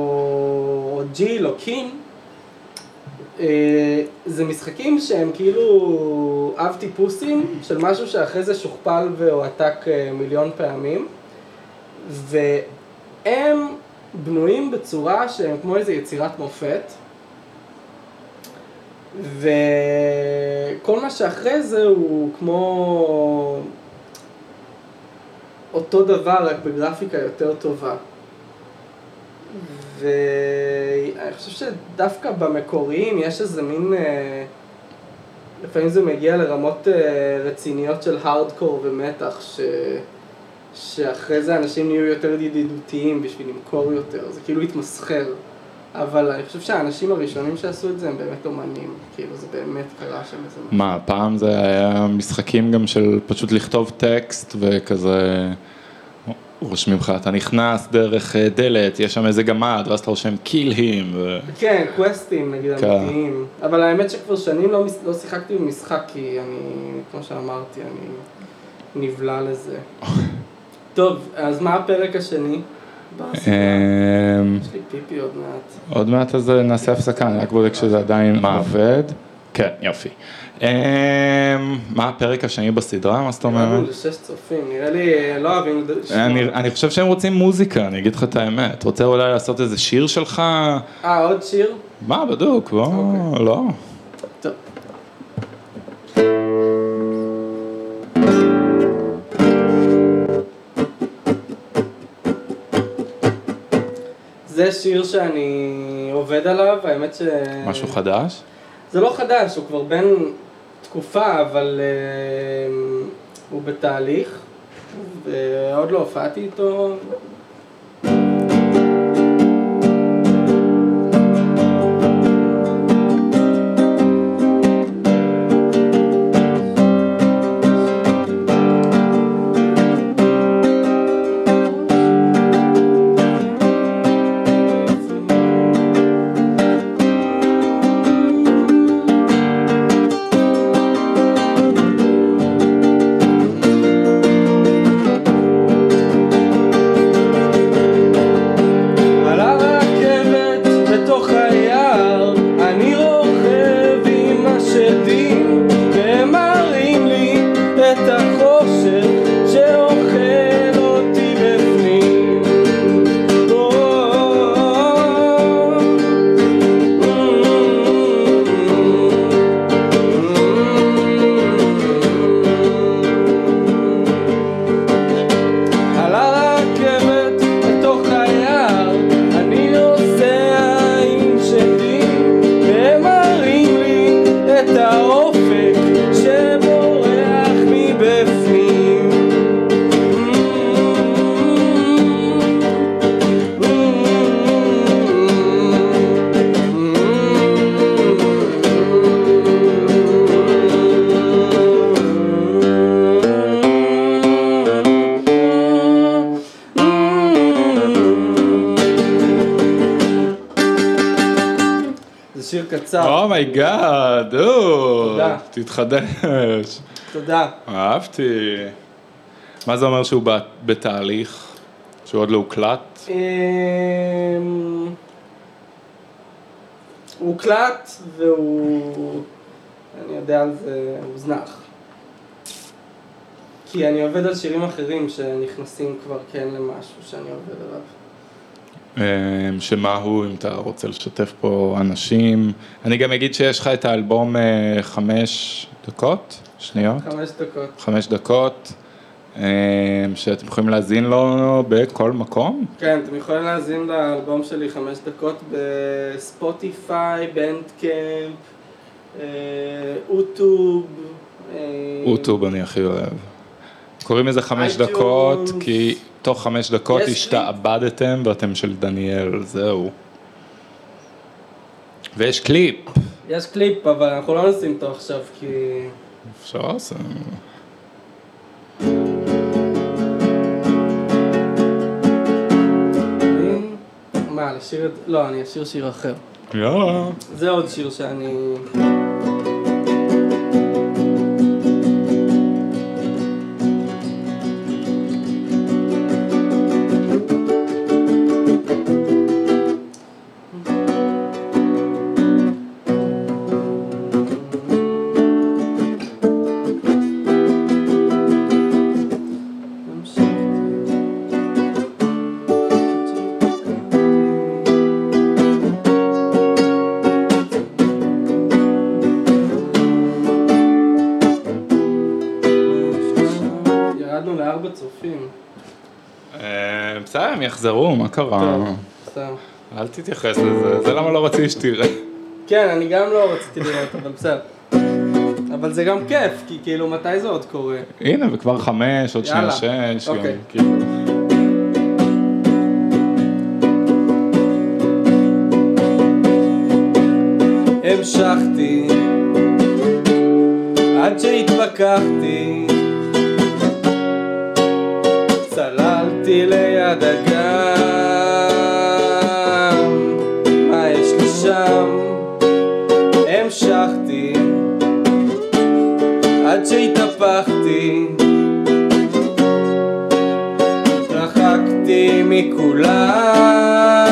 או ג'יל או קין, אה, זה משחקים שהם כאילו אב טיפוסים של משהו שאחרי זה שוכפל והועתק אה, מיליון פעמים, והם בנויים בצורה שהם כמו איזה יצירת מופת, וכל מה שאחרי זה הוא כמו אותו דבר רק בגרפיקה יותר טובה. ואני חושב שדווקא במקוריים יש איזה מין, אה, לפעמים זה מגיע לרמות אה, רציניות של הארדקור ומתח, ש... שאחרי זה אנשים נהיו יותר ידידותיים בשביל למכור יותר, זה כאילו התמסחר. אבל אני חושב שהאנשים הראשונים שעשו את זה הם באמת אומנים, כאילו זה באמת קרה שם איזה משהו. מה, פעם זה היה משחקים גם של פשוט לכתוב טקסט וכזה רושמים לך, אתה נכנס דרך אה, דלת, יש שם איזה גמד, ואז אתה רושם kill him. ו... כן, קווסטים נגיד כן. אמיתיים, אבל האמת שכבר שנים לא, לא שיחקתי במשחק כי אני, כמו שאמרתי, אני נבלע לזה. טוב, אז מה הפרק השני? אמ, יש לי פיפי עוד מעט. עוד מעט אז נעשה הפסקה, אני רק בודק שזה עדיין עובד. כן, יופי. אמ, מה הפרק השני בסדרה? מה זאת נראה אומרת? לי לשש צופים, נראה לי אה, לא אוהבים. אני, אני חושב שהם רוצים מוזיקה, אני אגיד לך את האמת. רוצה אולי לעשות איזה שיר שלך? אה, עוד שיר? מה, בדוק, בוא, אוקיי. לא. זה שיר שאני עובד עליו, האמת ש... משהו חדש? זה לא חדש, הוא כבר בן תקופה, אבל אה, הוא בתהליך, ועוד לא הופעתי איתו. תתחדש. תודה. אהבתי. מה זה אומר שהוא בתהליך? שהוא עוד לא הוקלט? אמ, הוא הוקלט והוא, אני יודע על זה, הוזנח. כי אני עובד על שירים אחרים שנכנסים כבר כן למשהו שאני עובד עליו. אמ, שמה הוא, אם אתה רוצה לשתף פה אנשים. אני גם אגיד שיש לך את האלבום אה, חמש דקות, שניות, חמש דקות. חמש דקות, אמ, שאתם יכולים להאזין לו בכל מקום. כן, אתם יכולים להאזין לאלבום שלי חמש דקות בספוטיפיי, בנדקאמפ, אה, אוטוב. אה, אוטוב אני הכי אוהב. קוראים לזה חמש. דקות, כי תוך חמש דקות השתעבדתם ואתם של דניאל, זהו. ויש קליפ. יש קליפ, אבל אנחנו לא נשים אותו עכשיו כי... אפשר לעשות. מה, לשיר את... לא, אני אשיר שיר אחר. יאללה. זה עוד שיר שאני... קרה? טוב, סתם. אל תתייחס לזה, זה למה לא רציתי שתראה. כן, אני גם לא רציתי לראות, אבל בסדר. אבל זה גם כיף, כי כאילו, מתי זה עוד קורה? הנה, וכבר חמש, עוד שנייה. שש. אוקיי. כאילו. המשכתי עד שהתפכחתי מכולם,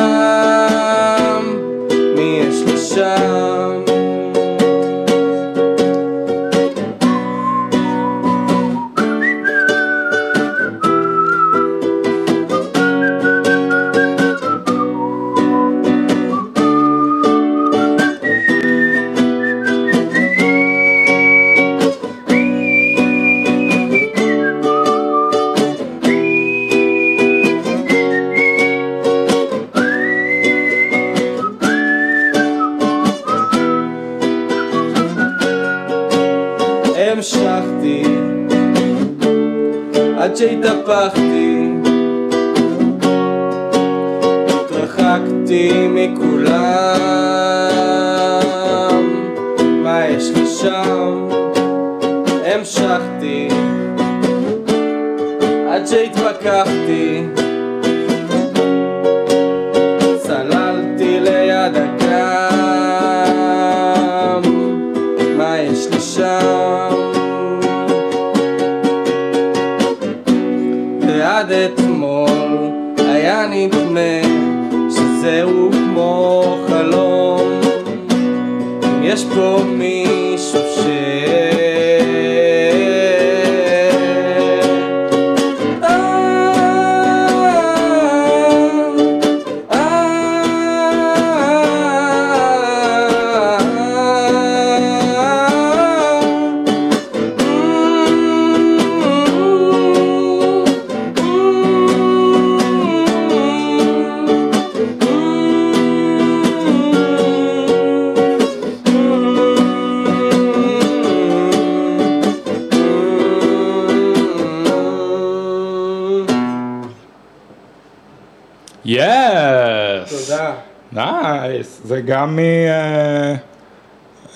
נייס, זה גם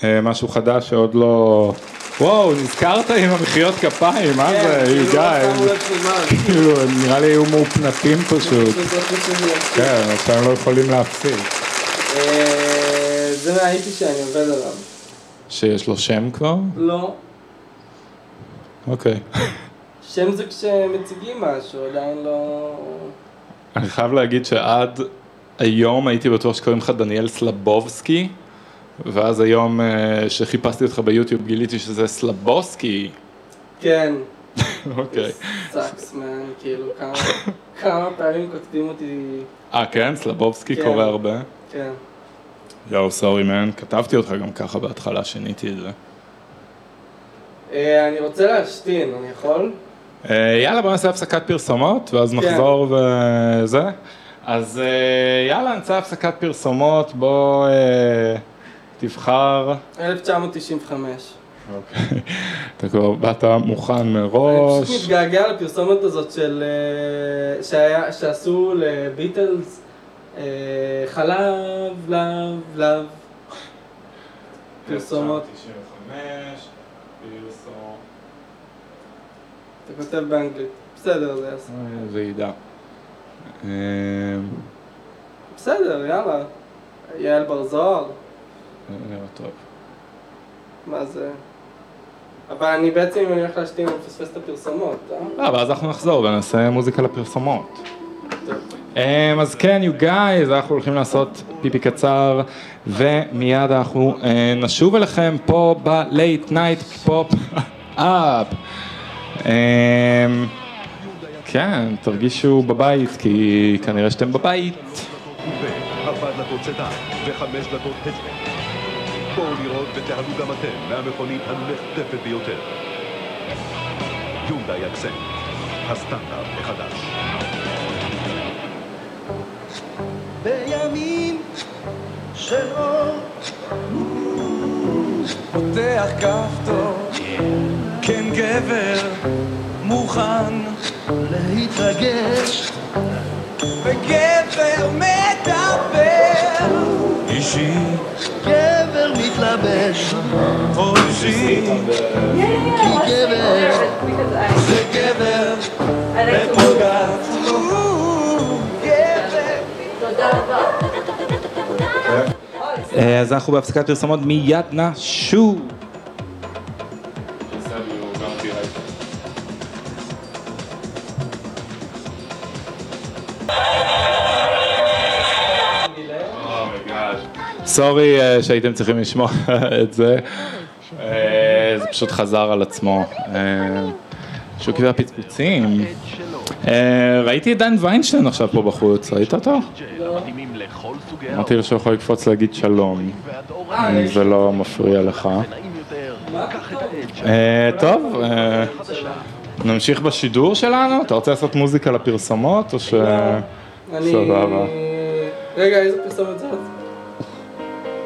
ממשהו חדש שעוד לא... וואו, נזכרת עם המחיאות כפיים, מה זה, כאילו, you לא guys. כאילו, נראה לי היו מאופנתים פשוט. לא. כן, עכשיו הם לא יכולים להפסיק. אה, זה מהאיפי שאני עובד עליו. שיש לו שם כבר? לא. אוקיי. שם זה כשמציגים משהו, עדיין לא... אני חייב להגיד שעד היום הייתי בטוח שקוראים לך דניאל סלבובסקי, ואז היום אה, שחיפשתי אותך ביוטיוב גיליתי שזה סלבוסקי. כן. אוקיי. sucks man, כאילו כמה, כמה פעמים כותבים אותי, אה, כן? סלבובסקי כן. קורא הרבה? כן. יואו, sorry man, כתבתי אותך גם ככה בהתחלה, שיניתי את זה. אה, אני רוצה להשתין, אני יכול? אה, יאללה, בוא נעשה הפסקת פרסומות, ואז כן. נחזור וזה. אז אה, יאללה, נעשה הפסקת פרסומות, בוא אה, תבחר. 1995. אוקיי. אתה כבר באת מוכן אני מראש. פשוט מתגעגע לפרסומת הזאת של... אה, שהיה, שעשו לביטלס חלב, לב, לב. פרסומות. 1995, פרסום. אתה כותב באנגלית. בסדר, זה יעשה. אה, ועידה. אה, בסדר, יאללה. יעל בר זוהר, נראה טוב. מה זה? אבל אני בעצם, אם אני הולך להשתין, אני מפספס את הפרסומות, אה? לא, ואז אנחנו נחזור ונעשה מוזיקה לפרסומות. Um, אז כן, you guys, אנחנו הולכים לעשות פיפי קצר, ומיד אנחנו uh, נשוב אליכם פה ב-late night pop up. כן, תרגישו בבית, כי כנראה שאתם בבית. ארבע דלתות סדן וחמש דלתות הצבע. בואו לראות ותעלו גם אתם מהמכונית הנחטפת ביותר. יונדאי אקסנט, הסטנדרט החדש. בימים של אור פותח כפתור, כן גבר, מוכן, להתרגש. וגבר מדבר, אישי. גבר מתלבש. או אישי, כי גבר זה גבר ופוגעת, גבר. אה, אז אנחנו בהפסקת פרסומות מיד נשוב. סורי אה, שהייתם צריכים לשמוע את זה, אה, זה פשוט חזר על עצמו. אה, שוקי והפצפוצים. אה, ראיתי את דן ויינשטיין עכשיו פה בחוץ, ראית אותו? אמרתי לו שהוא יכול לקפוץ להגיד שלום, אם זה לא מפריע לך. טוב, נמשיך בשידור שלנו? אתה רוצה לעשות מוזיקה לפרסומות או ש... סבבה. רגע, איזה פרסומת זאת?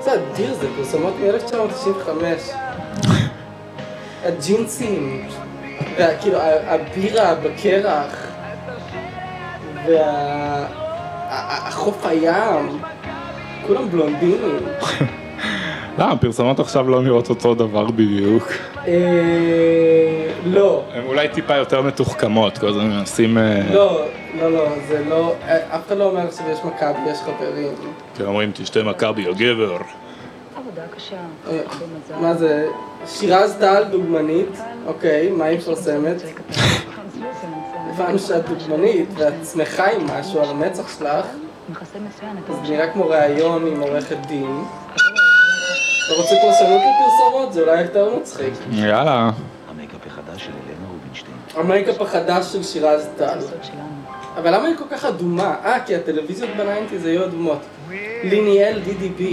זה אדיר, זה פרסומות מ-1995. הג'ינסים, כאילו הבירה בקרח, והחוף הים, כולם בלונדינים. לא, הפרסומות עכשיו לא נראות אותו דבר בדיוק. אה, לא, הן אולי טיפה יותר מתוחכמות, כל הזמן מנסים... אה, לא, לא, לא, זה לא, אה, אף אחד לא אומר עכשיו יש מכבי, יש חברים. כי אומרים תשתה מכבי או גבר. עבודה קשה, אה. מה זה? שירז טל דוגמנית, אוקיי, מה היא מפרסמת? הבנו שאת דוגמנית ואת שמחה עם משהו על המצח שלך, אז נראה כמו ראיון עם עורכת דין. אתה רוצה פרשנות לפרסומות? זה אולי יותר מצחיק. יאללה. המייקאפ החדש של הלנה רובינשטיין. המייקאפ החדש של שירז טל. אבל למה היא כל כך אדומה? אה, כי הטלוויזיות ב nineties היו אדומות. ליניאל DDB.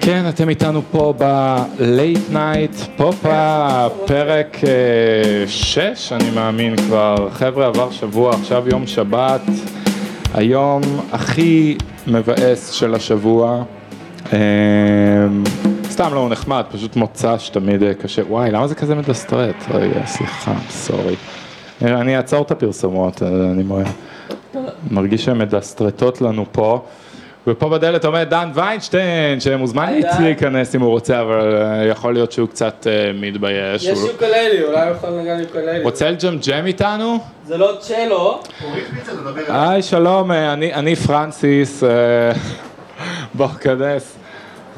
כן, אתם איתנו פה ב-Late Night פופה, פרק 6, אני מאמין כבר. חבר'ה, עבר שבוע, עכשיו יום שבת, היום הכי מבאס של השבוע. אה, סתם לא, הוא נחמד, פשוט מוצא שתמיד קשה. וואי, למה זה כזה מדסטרט? רגע, סליחה, סורי. אני אעצור את הפרסומות, אני מרגיש שהן מדסטרטות לנו פה. ופה בדלת עומד דן ויינשטיין, שמוזמן. להיכנס אם הוא רוצה, אבל אה, יכול להיות שהוא קצת אה, מתבייש. יש יוקללי, אולי הוא יכול לנגן יוקללי. רוצה לג'מג'ם איתנו? זה לא צ'לו. היי, שלום, אה, אני אני פרנסיס, אה, בוא, כנס.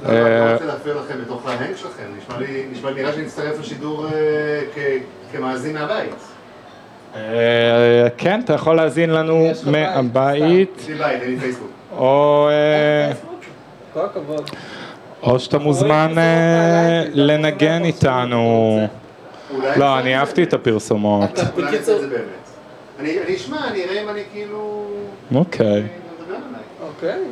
לא, אני אה, לא רוצה להפריע לכם בתוך ההנג שלכם, נשמע לי, נראה שאני אצטרף לשידור אה, כמאזין מהבית. אה, כן, אתה יכול להאזין לנו מהבית, יש לי בית, אין לי פייסבוק. או אה. או שאתה מוזמן אה, לנגן איתנו. לא, אני אהבתי. את הפרסומות. אני אשמע, אני אראה אם אני כאילו... אוקיי. אני מדבר עליי. אוקיי.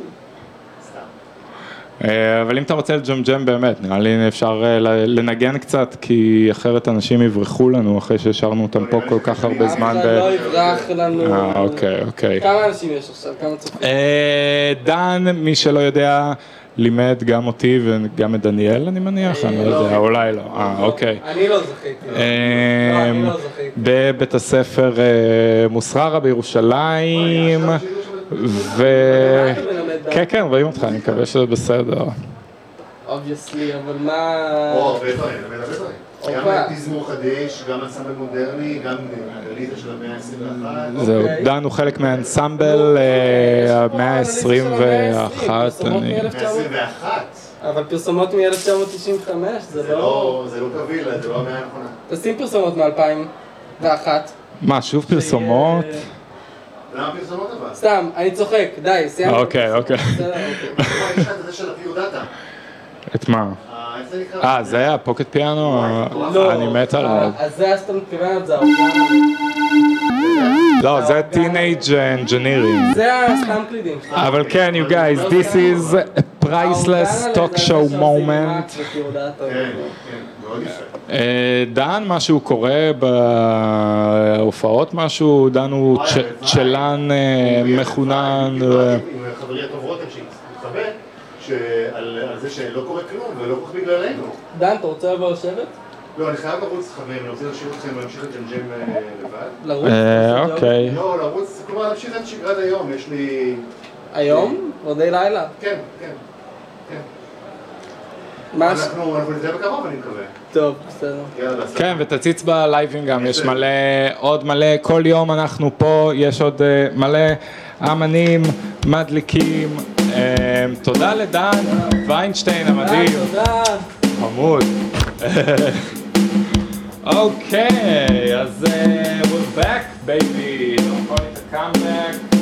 סתם. אה, אבל אם אתה רוצה לג'מג'ם באמת, נראה לי אפשר אה, לנגן קצת, כי אחרת אנשים יברחו לנו אחרי שהשארנו אותם פה כל כך הרבה אף זמן. אחד ב- לא יברח לנו. אה, אוקיי, אוקיי. כמה אנשים יש עכשיו? כמה צופים? אה, דן, מי שלא יודע, לימד גם אותי וגם את דניאל, אני מניח, אני לא יודע, אולי לא. אה, אוקיי. אני לא זכיתי. לא, אה, אני לא זכיתי. בבית הספר אה, מוסררה בירושלים, ו... כן, כן, רואים אותך, אני מקווה שזה בסדר. obviously, אבל מה... או, הרבה דברים, הרבה דברים. גם. תזמור חדש, גם אנסמבל מודרני, גם אנליזה של המאה ה-21. זהו, אוקיי. דן הוא חלק מהאנסמבל אה, המאה ה-21, פרסומות אני... מ-1900 121. אבל פרסומות מ-1995, זה זה לא... לא, זה לא קביל, זה לא המאה הנכונה. תשים פרסומות מ-2001. מה, שוב פרסומות? למה פרסומות אבל? סתם, אני צוחק, די, סיימתי. אוקיי, אוקיי. אוקיי. לך את מה? אה, זה? אה, זה היה פוקט פיאנו? לא, אני מת עליו. אה, אז זה מתכוון אליו, זה. לא, זה Teenage Engineering. זה הסתם קלידים. אבל כן, you guys, this is a priceless talk show moment. כן, כן, מאוד יפה. אה, דן, משהו קורה בהופעות, משהו, דן הוא צ'לן אה, מחונן. דיברתי ו- עם חברי הטוב רותם שהתחבא, שעל על זה שלא קורה כלום ולא כל כך בגללנו. דן, אתה רוצה לבוא לשבת? לא, אני חייב לרוץ חברים, אני רוצה להשאיר אתכם להמשיך לג'מג'ם אה, לבד. לרוץ? אה, אוקיי. לא, לרוץ, כלומר להמשיך את שגרת היום, יש לי... יום? היום? עודי לילה? כן, כן. כן. מה אנחנו נתראה בקרוב, אני מקווה. טוב, בסדר. כן, ותציץ בלייבים גם, יש מלא, עוד מלא, כל יום אנחנו פה, יש עוד אה, מלא אמנים, מדליקים. אה, תודה לדן ויינשטיין המדהים, תודה. חמוד. אוקיי, אז אה, we're back baby, לא יכול להתעכב. קאמבק.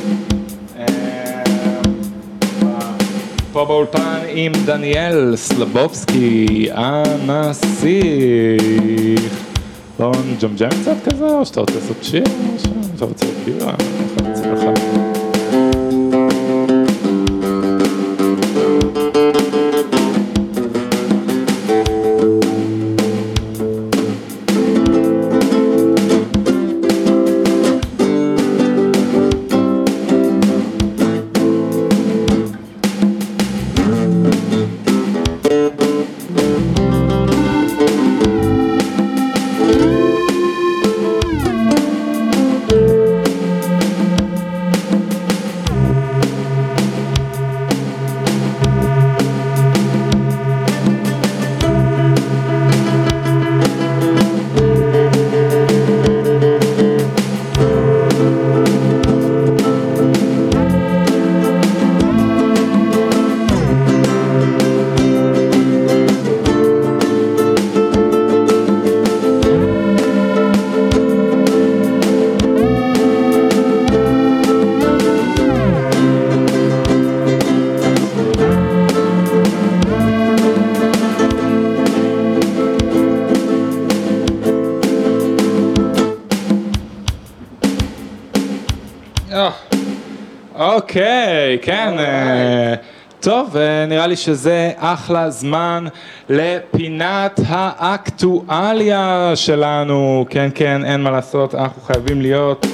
פה באולפן עם דניאל סלבובסקי, הנסיך. בואו נג'מג'ם קצת כזה, או שאתה רוצה לעשות שיר, או שאתה רוצה בירה, איך אני אציע לך. אוקיי, כן. אה, טוב, אה, נראה לי שזה אחלה זמן לפינת האקטואליה שלנו. כן, כן, אין מה לעשות, אנחנו חייבים להיות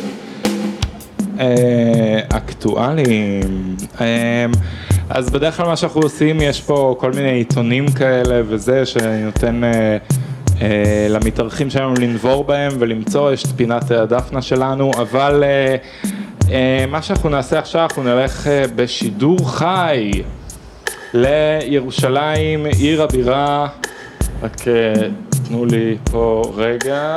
אה, אקטואליים. אה, אז בדרך כלל מה שאנחנו עושים, יש פה כל מיני עיתונים כאלה וזה, שאני נותן אה, אה, למתארחים שלנו לנבור בהם ולמצוא, יש את פינת הדפנה שלנו, אבל אה, אה, מה שאנחנו נעשה עכשיו, אנחנו נלך אה, בשידור חי לירושלים, עיר הבירה, רק אה, תנו לי פה רגע.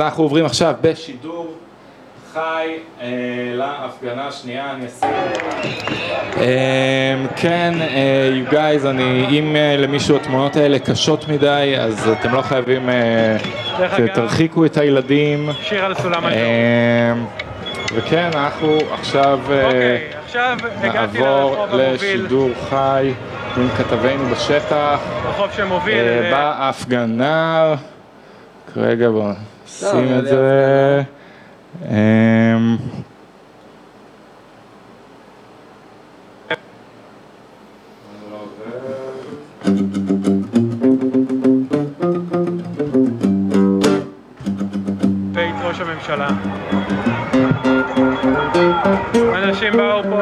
אז אנחנו עוברים עכשיו בשידור חי אה, להפגנה השנייה, אני אשים. אה, כן, אה, you guys, אני, אם אה, למישהו התמונות האלה קשות מדי, אז אתם לא חייבים, אה, תרחיקו את הילדים. שיר על סולם הדור. אה, וכן, אנחנו עכשיו אה, אוקיי, עכשיו נעבור לשידור חי עם כתבינו בשטח. רחוב שמוביל, אה, בהפגנה, רגע בוא אבל את זה. אמ, בית ראש הממשלה. אנשים באו פה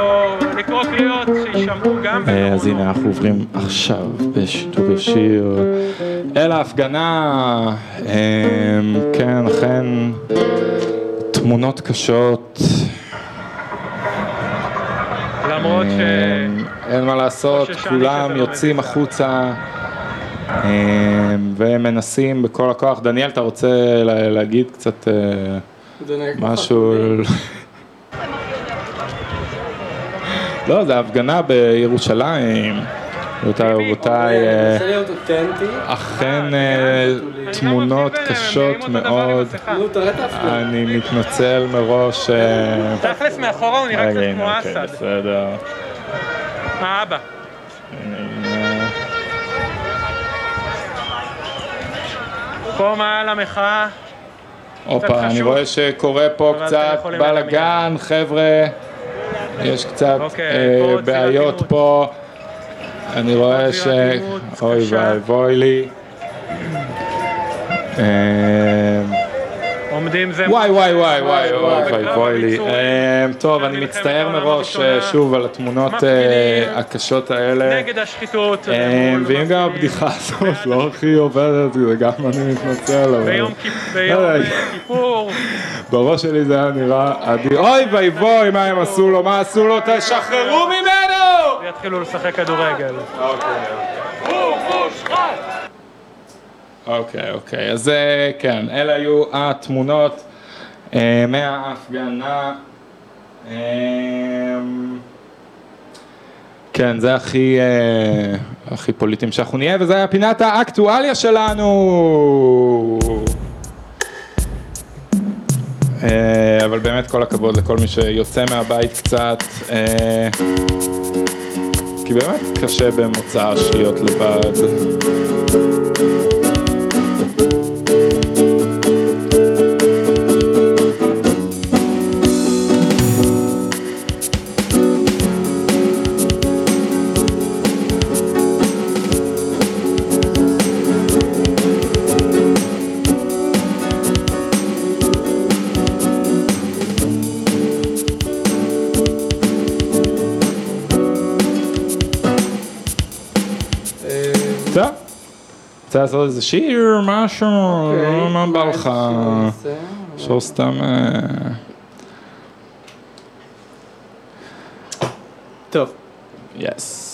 לקרוא קריאות שישמעו גם אה, אז. הנה אנחנו עוברים עכשיו בשידור ישיר אל ההפגנה, אמ, כן אכן תמונות קשות, למרות ש... אמ, אין מה לעשות, כולם יוצאים. החוצה אמ, ומנסים בכל הכוח. דניאל, אתה רוצה לה- להגיד קצת אה, משהו? לא, זה הפגנה בירושלים. רבותיי, אה. אכן אה, אה, תמונות קשות מאוד. ההפגנה. אני מתנצל מראש. אה, תכלס מאחורה הוא נראה קצת כמו אוקיי, אסד. בסדר. האבא. פה מעל המחאה, הופה, אני. רואה שקורה פה קצת בלאגן, חבר'ה. יש קצת אוקיי, אה, בעיות. פה. אני רואה ש... אוי. ואבוי לי. עומדים זה... וואי וואי וואי וואי וואי, וואי לי. אה, טוב, אני מצטער מראש אה, שוב על התמונות אה, הקשות האלה. נגד השחיתות. אה, מול ואם גם. הבדיחה הזאת לא הכי עובדת, זה גם אני מתנצל. ביום כיפ- ביום כיפור. בראש שלי זה היה נראה אדיר. אוי ואבוי, מה הם עשו לו? מה עשו לו? תשחררו ממנו! ויתחילו לשחק כדורגל. אוקיי, אוקיי, אז אה, כן, אלה היו התמונות אה, מההפגנה. אה, כן, זה הכי, אה, הכי פוליטיים שאנחנו נהיה, וזה היה פינת האקטואליה שלנו. אה, אבל באמת כל הכבוד לכל מי שיוצא מהבית קצת, אה, כי באמת קשה במוצ"ש להיות לבד. רוצה לעשות איזה שיר, משהו, אוקיי, מה בא לך? אפשר סתם... אה, טוב. יס.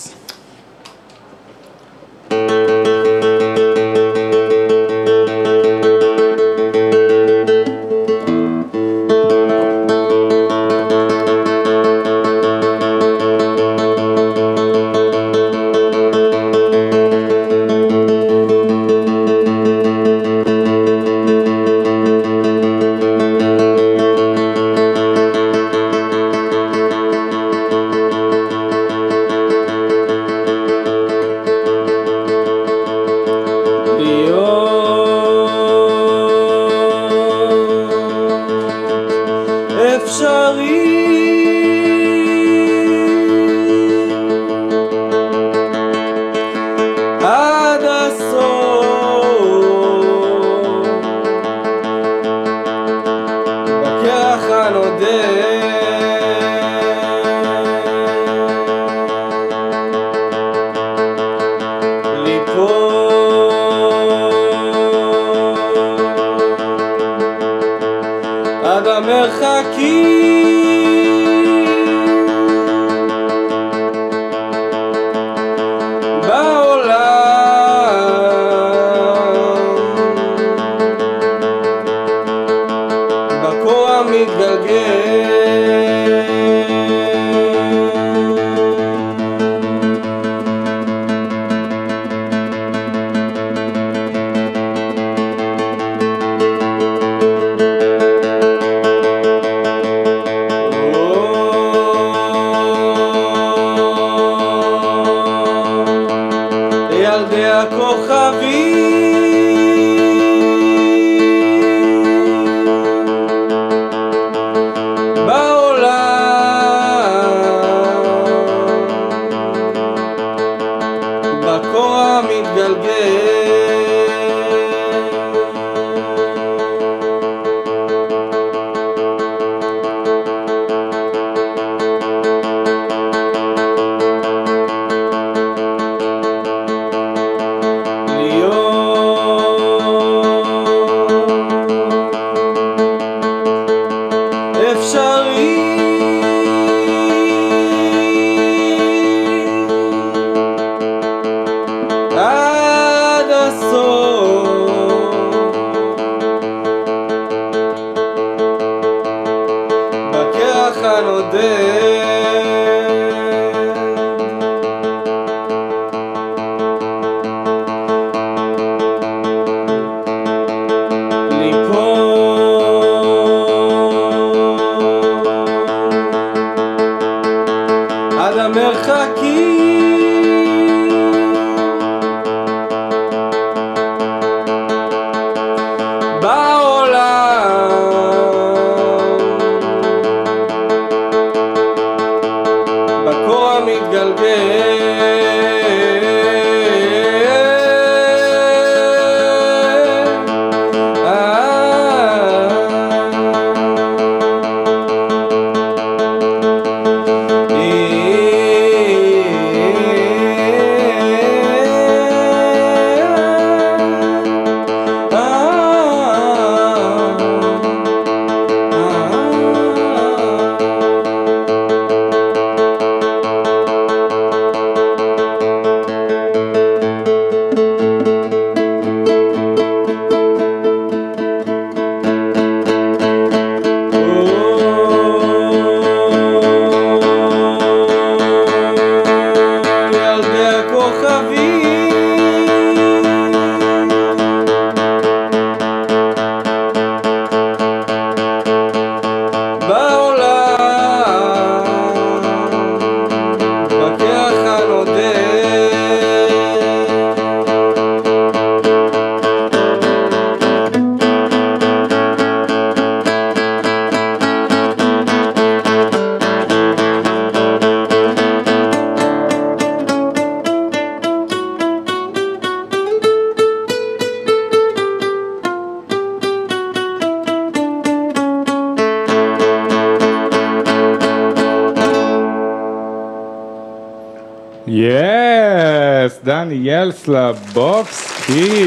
יס, דניאל סלבובסקי.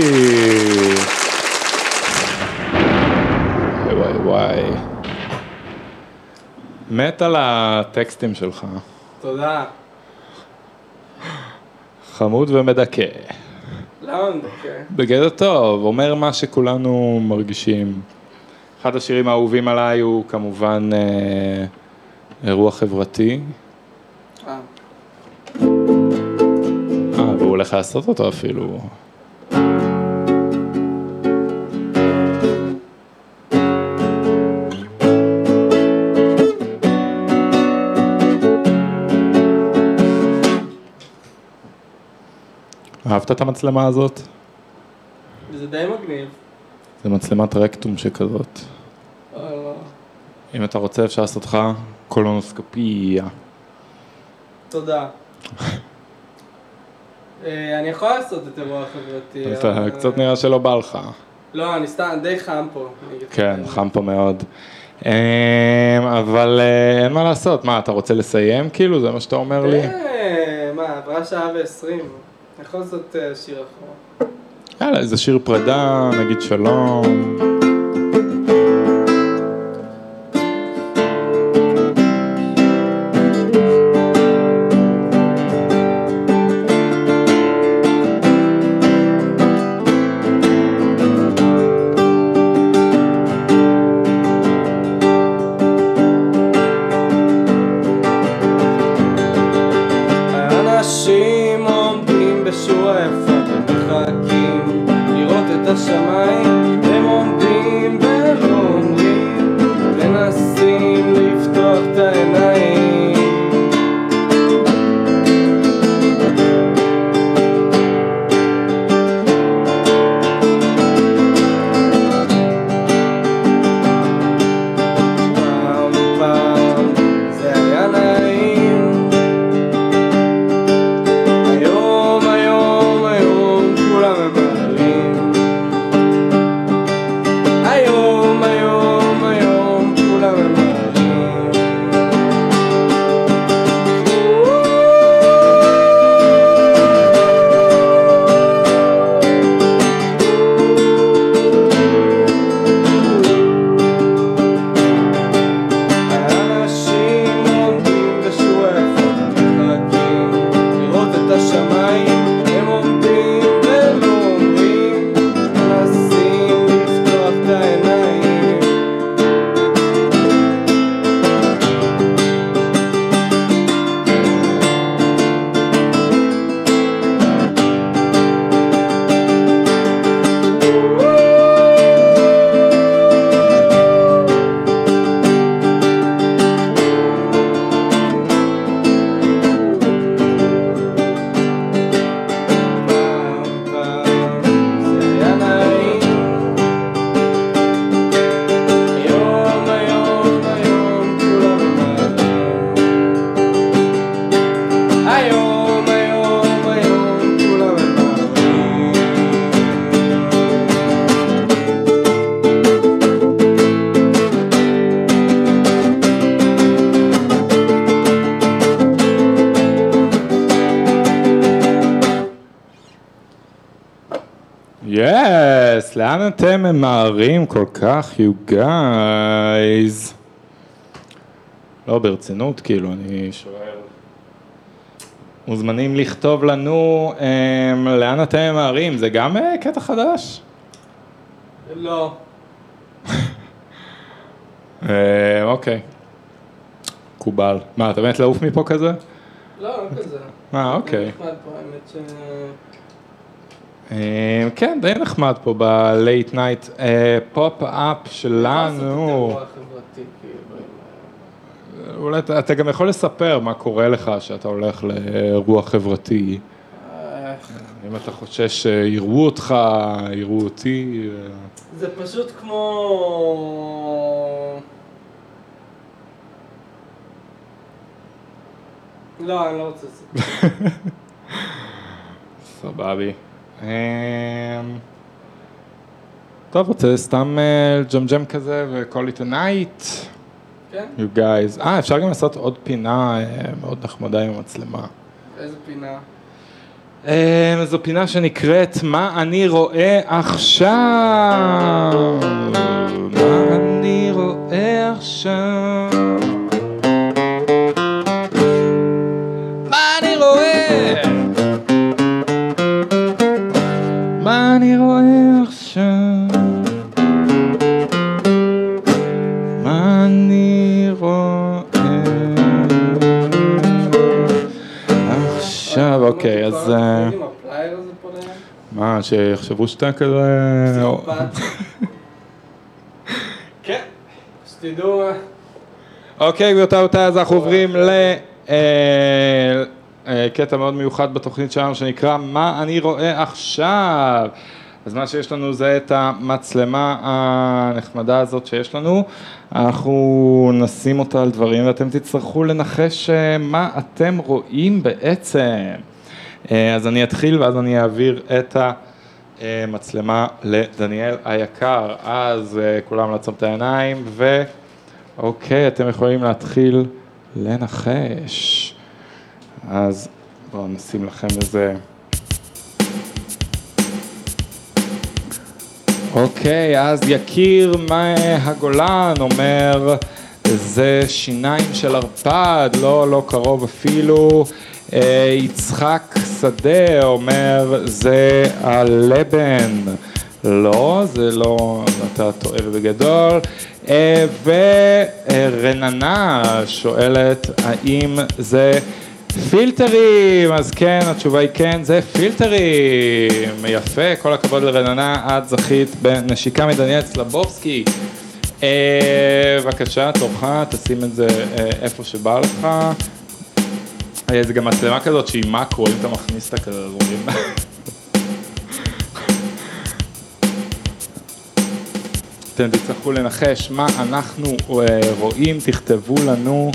וואי וואי וואי. מת על הטקסטים שלך. תודה. חמוד ומדכא. למה מדכא? בגדר טוב, אומר מה שכולנו מרגישים. אחד השירים האהובים עליי הוא כמובן אה, אירוע חברתי. הולך לעשות אותו אפילו. אהבת את המצלמה הזאת? זה די מגניב. זה מצלמת רקטום שכזאת. אם אתה רוצה אפשר לעשות לך קולונוסקופיה. תודה. אה, אני יכול לעשות את אירוע חברתי. אתה קצת נראה שלא בא לך. לא, אני סתם, די חם פה. כן. חם פה מאוד. אמ, אבל אה, אין מה לעשות, מה, אתה רוצה לסיים כאילו? זה מה שאתה אומר לי? אה, מה, עברה שעה ועשרים. יכול לעשות שיר אחרון. יאללה, איזה שיר פרידה, נגיד שלום. לאן אתם ממהרים כל כך, you guys? לא, ברצינות, כאילו, אני שואל. מוזמנים לכתוב לנו אמ, לאן אתם ממהרים, זה גם אה, קטע חדש? לא אה, אוקיי. מקובל. מה, אתה באמת לעוף מפה כזה? לא, לא כזה אה, אוקיי. נחמד פה, האמת ש... אה, כן, די נחמד פה ב-late night פופ-אפ שלנו. כאילו, אולי אתה, אתה גם יכול לספר מה קורה לך שאתה הולך לאירוע חברתי. אה, אם אתה חושש שיראו אותך, יראו אותי. אה, זה פשוט כמו... לא, אני לא רוצה לספר. סבבי. אמ, טוב, רוצה סתם אה, לג'מג'ם כזה ו-call it a night, כן? you guys. אה, אפשר גם לעשות עוד פינה אה, מאוד נחמדה עם המצלמה. איזה פינה? אה, זו פינה שנקראת מה אני רואה עכשיו. מה אני רואה עכשיו. פה ליד? מה, שיחשבו שאתה כזה... כן. שתדעו, אה, אוקיי, גבירותיי ורבותיי, אז אנחנו עוברים לקטע מאוד מיוחד בתוכנית שלנו שנקרא מה אני רואה עכשיו. אז מה שיש לנו זה את המצלמה הנחמדה הזאת שיש לנו, אנחנו נשים אותה על דברים ואתם תצטרכו לנחש אה, מה אתם רואים בעצם. אה, אז אני אתחיל ואז אני אעביר את המצלמה לדניאל היקר. אז אה, כולם לעצום את העיניים ו... אוקיי, אתם יכולים להתחיל לנחש. אז בואו נשים לכם איזה... אוקיי, אז יקיר מהגולן אומר, זה שיניים של ערפד, לא, לא קרוב אפילו. אה, יצחק שדה אומר, זה הלבן. לא, זה לא, אתה טועה בגדול. אה, ורננה שואלת, האם זה פילטרים? אז כן, התשובה היא כן, זה פילטרים. יפה, כל הכבוד לרננה, את זכית בנשיקה מדניאל סלבובסקי. אה, בבקשה, תורך, תשים את זה אה, איפה שבא לך. אה, זה גם מצלמה כזאת שהיא מקרו, אם אתה מכניס אז רואים. אתם תצטרכו לנחש מה אנחנו אה, רואים, תכתבו לנו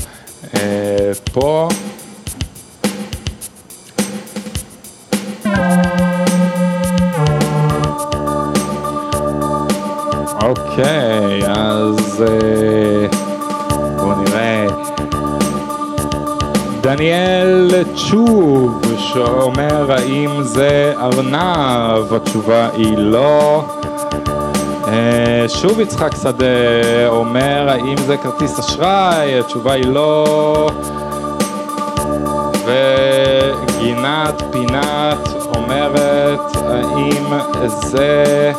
אה, פה. אוקיי, אז דניאל צ'וב שאומר האם זה ארנב, התשובה היא לא. אה, שוב יצחק שדה אומר האם זה כרטיס אשראי, התשובה היא לא. וגינת פינת אומרת האם זה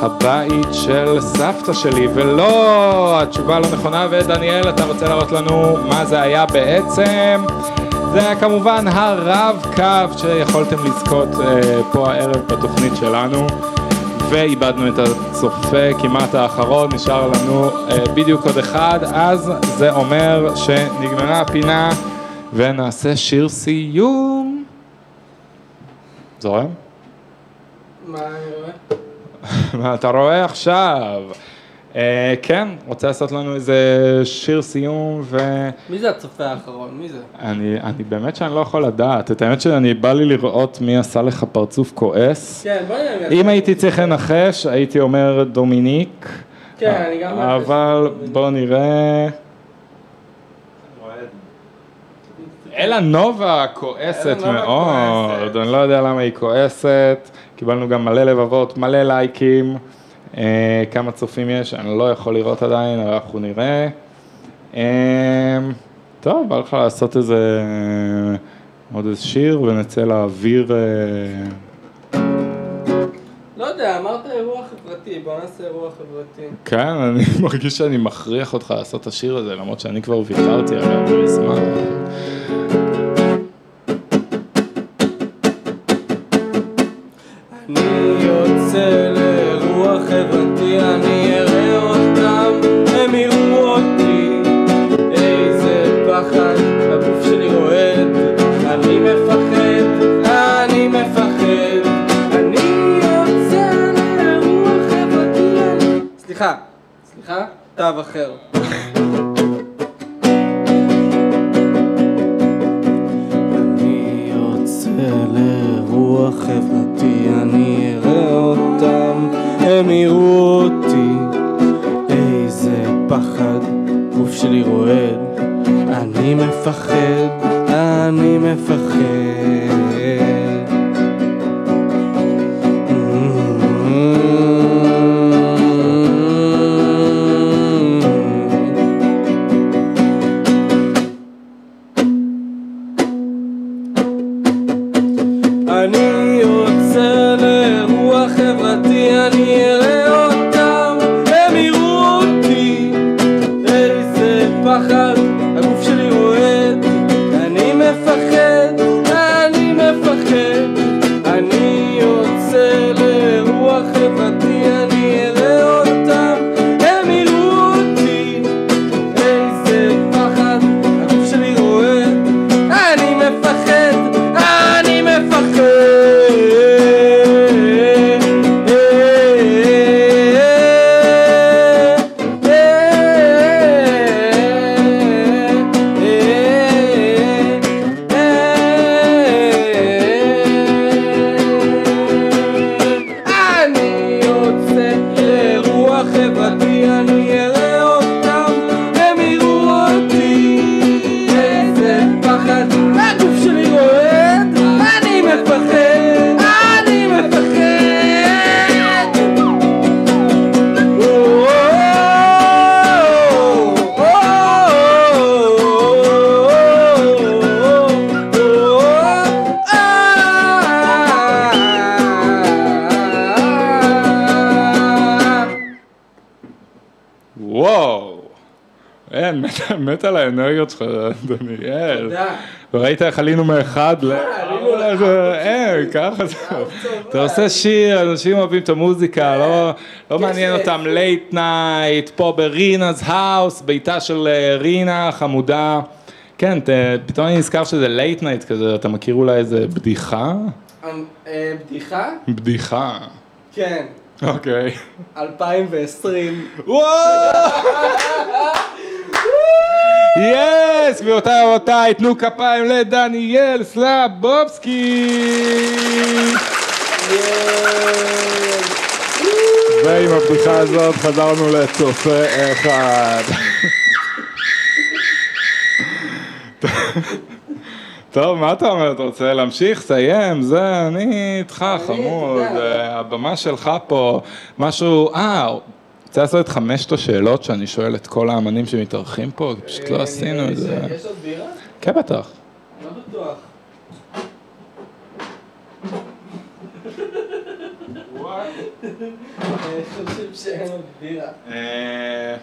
הבית של סבתא שלי, ולא, התשובה לא נכונה, ודניאל, אתה רוצה להראות לנו מה זה היה בעצם? זה היה כמובן הרב-קו שיכולתם לזכות אה, פה הערב בתוכנית שלנו. ואיבדנו את הצופה כמעט האחרון, נשאר לנו אה, בדיוק עוד אחד, אז זה אומר שנגמרה הפינה ונעשה שיר סיום. זורם? מה אני רואה? מה אתה רואה עכשיו? אה, כן, רוצה לעשות לנו איזה שיר סיום ו... מי זה הצופה האחרון? מי זה? אני, אני באמת שאני לא יכול לדעת, את האמת שאני בא לי לראות מי עשה לך פרצוף כועס. כן, בוא נראה אם הייתי צריך לנחש, הייתי אומר דומיניק. כן, אני גם... אבל. בואו נראה. אלה נובה כועסת מאוד. אני לא יודע למה היא כועסת, קיבלנו גם מלא לבבות, מלא לייקים, אה, כמה צופים יש, אני לא יכול לראות עדיין, אבל אנחנו נראה. אה, טוב, בא לך לעשות איזה, עוד איזה שיר ונצא לאוויר. אה, לא יודע, אמרת אירוע חברתי, בוא נעשה אירוע חברתי. כן, אני מרגיש שאני מכריח אותך לעשות את השיר הזה, למרות שאני כבר ויתרתי עליו מזמן. סליחה, סליחה, תו אחר. חברתי, אני אראה אותם, הם יראו אותי. איזה פחד, גוף שלי רועד, אני מפחד, אני מפחד. וראית איך עלינו מאחד ל... לאחד. זה- אין, ככה זה. אתה עושה שיר, אנשים אוהבים את המוזיקה, לא- לא מעניין כסף. אותם late night, פה ב Rina's house, ביתה של אה, רינה חמודה. כן, פתאום אני נזכר שזה late night כזה, אתה מכיר אולי איזה בדיחה? אה, בדיחה? בדיחה. כן, אוקיי. 2020. וואו! יס! גבירותיי ורבותיי, תנו כפיים לדניאל סלבובסקי! ועם הבדיחה הזאת חזרנו לצופה אחד. טוב, מה אתה אומר? אתה רוצה להמשיך? סיים? זה, אני איתך, חמוד. הבמה שלך פה, משהו... אה, רוצה לעשות את חמשת השאלות שאני שואל את כל האמנים שמתארחים פה? פשוט לא עשינו את זה. יש עוד בירה? כן, בטח. לא בטוח. אה,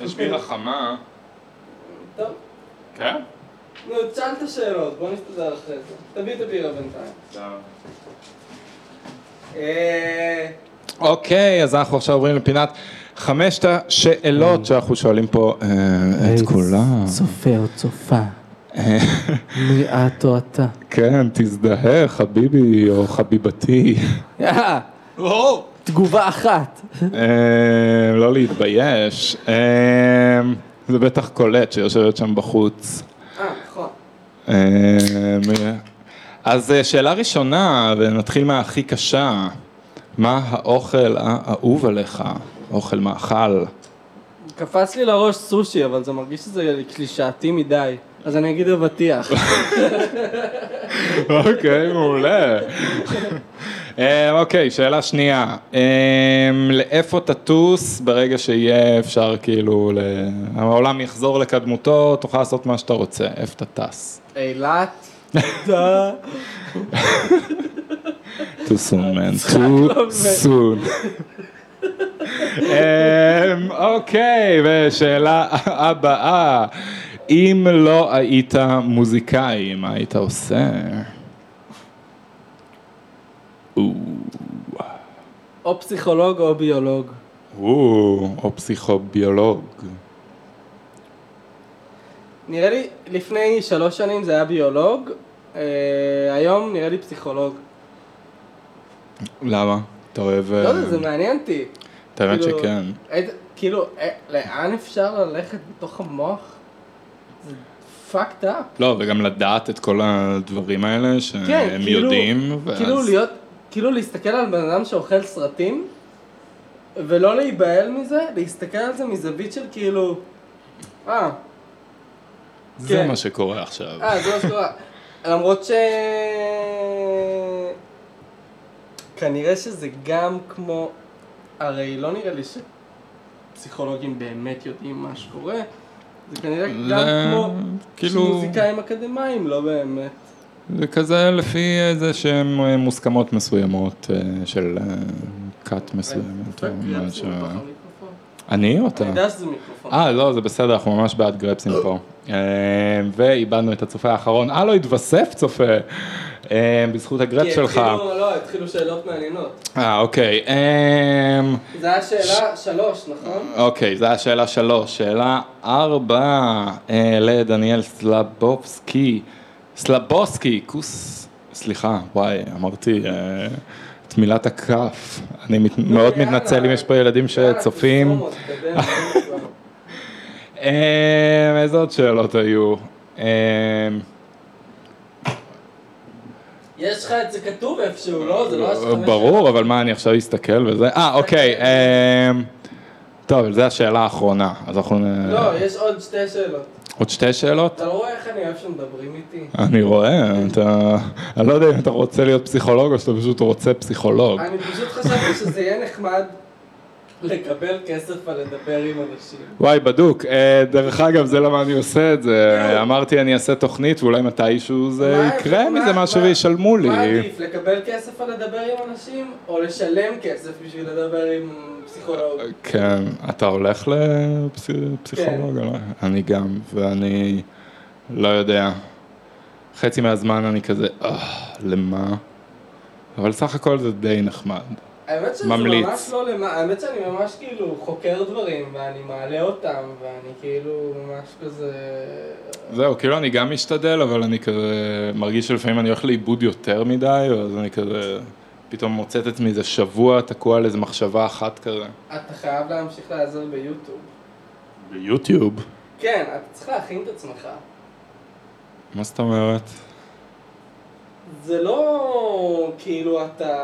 יש בירה חמה. טוב, כן? נו, תשאל את השאלות, בוא נסתדר אחרי זה. תביא את הבירה בינתיים. אה, אוקיי, אז אנחנו עכשיו עוברים לפינת חמשת השאלות שאנחנו שואלים פה אה, את כולם. צופה או צופה, מי את או אתה? כן, תזדהה, חביבי או חביבתי. תגובה אחת. אה, לא להתבייש. אה, זה בטח קולט שיושבת שם בחוץ. אה, נכון. אז שאלה ראשונה, ונתחיל מהכי קשה. מה האוכל האהוב עליך? אוכל מאכל. קפץ לי לראש סושי, אבל זה מרגיש שזה קלישאתי מדי. אז אני אגיד אבטיח. אוקיי, מעולה. אה, אוקיי, שאלה שנייה. אה, לאיפה תטוס ברגע שיהיה אפשר כאילו, העולם יחזור לקדמותו, תוכל לעשות מה שאתה רוצה, איפה אתה טס? אילת. too soon man, too soon. אוקיי, ושאלה הבאה, אם לא היית מוזיקאי, מה היית עושה? או, פסיכולוג או ביולוג. או, או פסיכוביולוג. נראה לי לפני שלוש שנים זה היה ביולוג, אה, היום נראה לי פסיכולוג. למה? אתה אוהב... לא יודע, זה מעניין אותי. את האמת כאילו, שכן. כאילו, אה, לאן אפשר ללכת בתוך המוח? זה fucked up. לא, וגם לדעת את כל הדברים האלה כן, שהם כאילו, יודעים. ואז- כאילו להיות, כאילו להסתכל על בן אדם שאוכל סרטים, ולא להיבהל מזה, להסתכל על זה מזווית של כאילו, אה, זה כן. מה שקורה עכשיו. אה, זה מה שקורה. למרות ש... כנראה שזה גם כמו... הרי לא נראה לי שפסיכולוגים באמת יודעים מה שקורה. זה כנראה גם זה- כמו כאילו- שמוזיקאים אקדמאים, לא באמת. זה כזה לפי איזה שהם אה, מוסכמות מסוימות אה, של אה, כת מסוימת. אני או אתה? אני יודע שזה מיקרופון. אה, לא, זה בסדר, אנחנו ממש בעד גרפסים פה. ואיבדנו את הצופה האחרון. אה, לא, התווסף צופה. אה, בזכות הגרפ כי שלך. התחילו, לא, התחילו שאלות מעניינות. אה, אוקיי. אה, זה היה שאלה שלוש, נכון? אוקיי, זו השאלה שלוש. שאלה ארבע אה, לדניאל סלבובסקי. סלבוסקי, כוס, סליחה, וואי, אמרתי את מילת הכף. אני מאוד. מתנצל אם יש פה ילדים שצופים. איזה עוד שאלות היו? יש לך את זה כתוב איפשהו, לא? זה לא השחמש ברור, אבל מה, אני עכשיו אסתכל וזה? אה, אוקיי. אה, טוב, זו השאלה האחרונה, אז אנחנו... לא, יש עוד שתי שאלות. עוד שתי שאלות? אתה לא רואה איך אני אוהב שמדברים איתי? אני רואה, אתה... אני לא יודע אם אתה רוצה להיות פסיכולוג או שאתה פשוט רוצה פסיכולוג. אני פשוט חשבתי שזה יהיה נחמד לקבל כסף על לדבר עם אנשים. וואי, בדוק. אה, דרך אגב, זה למה אני עושה את זה. אמרתי, אני אעשה תוכנית ואולי מתישהו זה יקרה מזה משהו וישלמו לי. מה עדיף, לקבל כסף על לדבר עם אנשים, או לשלם כסף בשביל לדבר עם פסיכולוג? כן, אתה הולך לפסיכולוג? כן. אני גם, ואני לא יודע. חצי מהזמן אני כזה, אה, למה? אבל סך הכל זה די נחמד. האמת שזה ממליץ. ממש לא למה, האמת שאני ממש כאילו חוקר דברים, ואני מעלה אותם, ואני כאילו ממש כזה... זהו, כאילו אני גם משתדל, אבל אני כזה מרגיש שלפעמים אני הולך לאיבוד יותר מדי, אז אני כזה פתאום מוצא את עצמי איזה שבוע תקוע על איזה מחשבה אחת כזה. אתה חייב להמשיך להיעזר ביוטיוב. ביוטיוב? כן, אתה צריך להכין את עצמך. מה זאת אומרת? זה לא כאילו אתה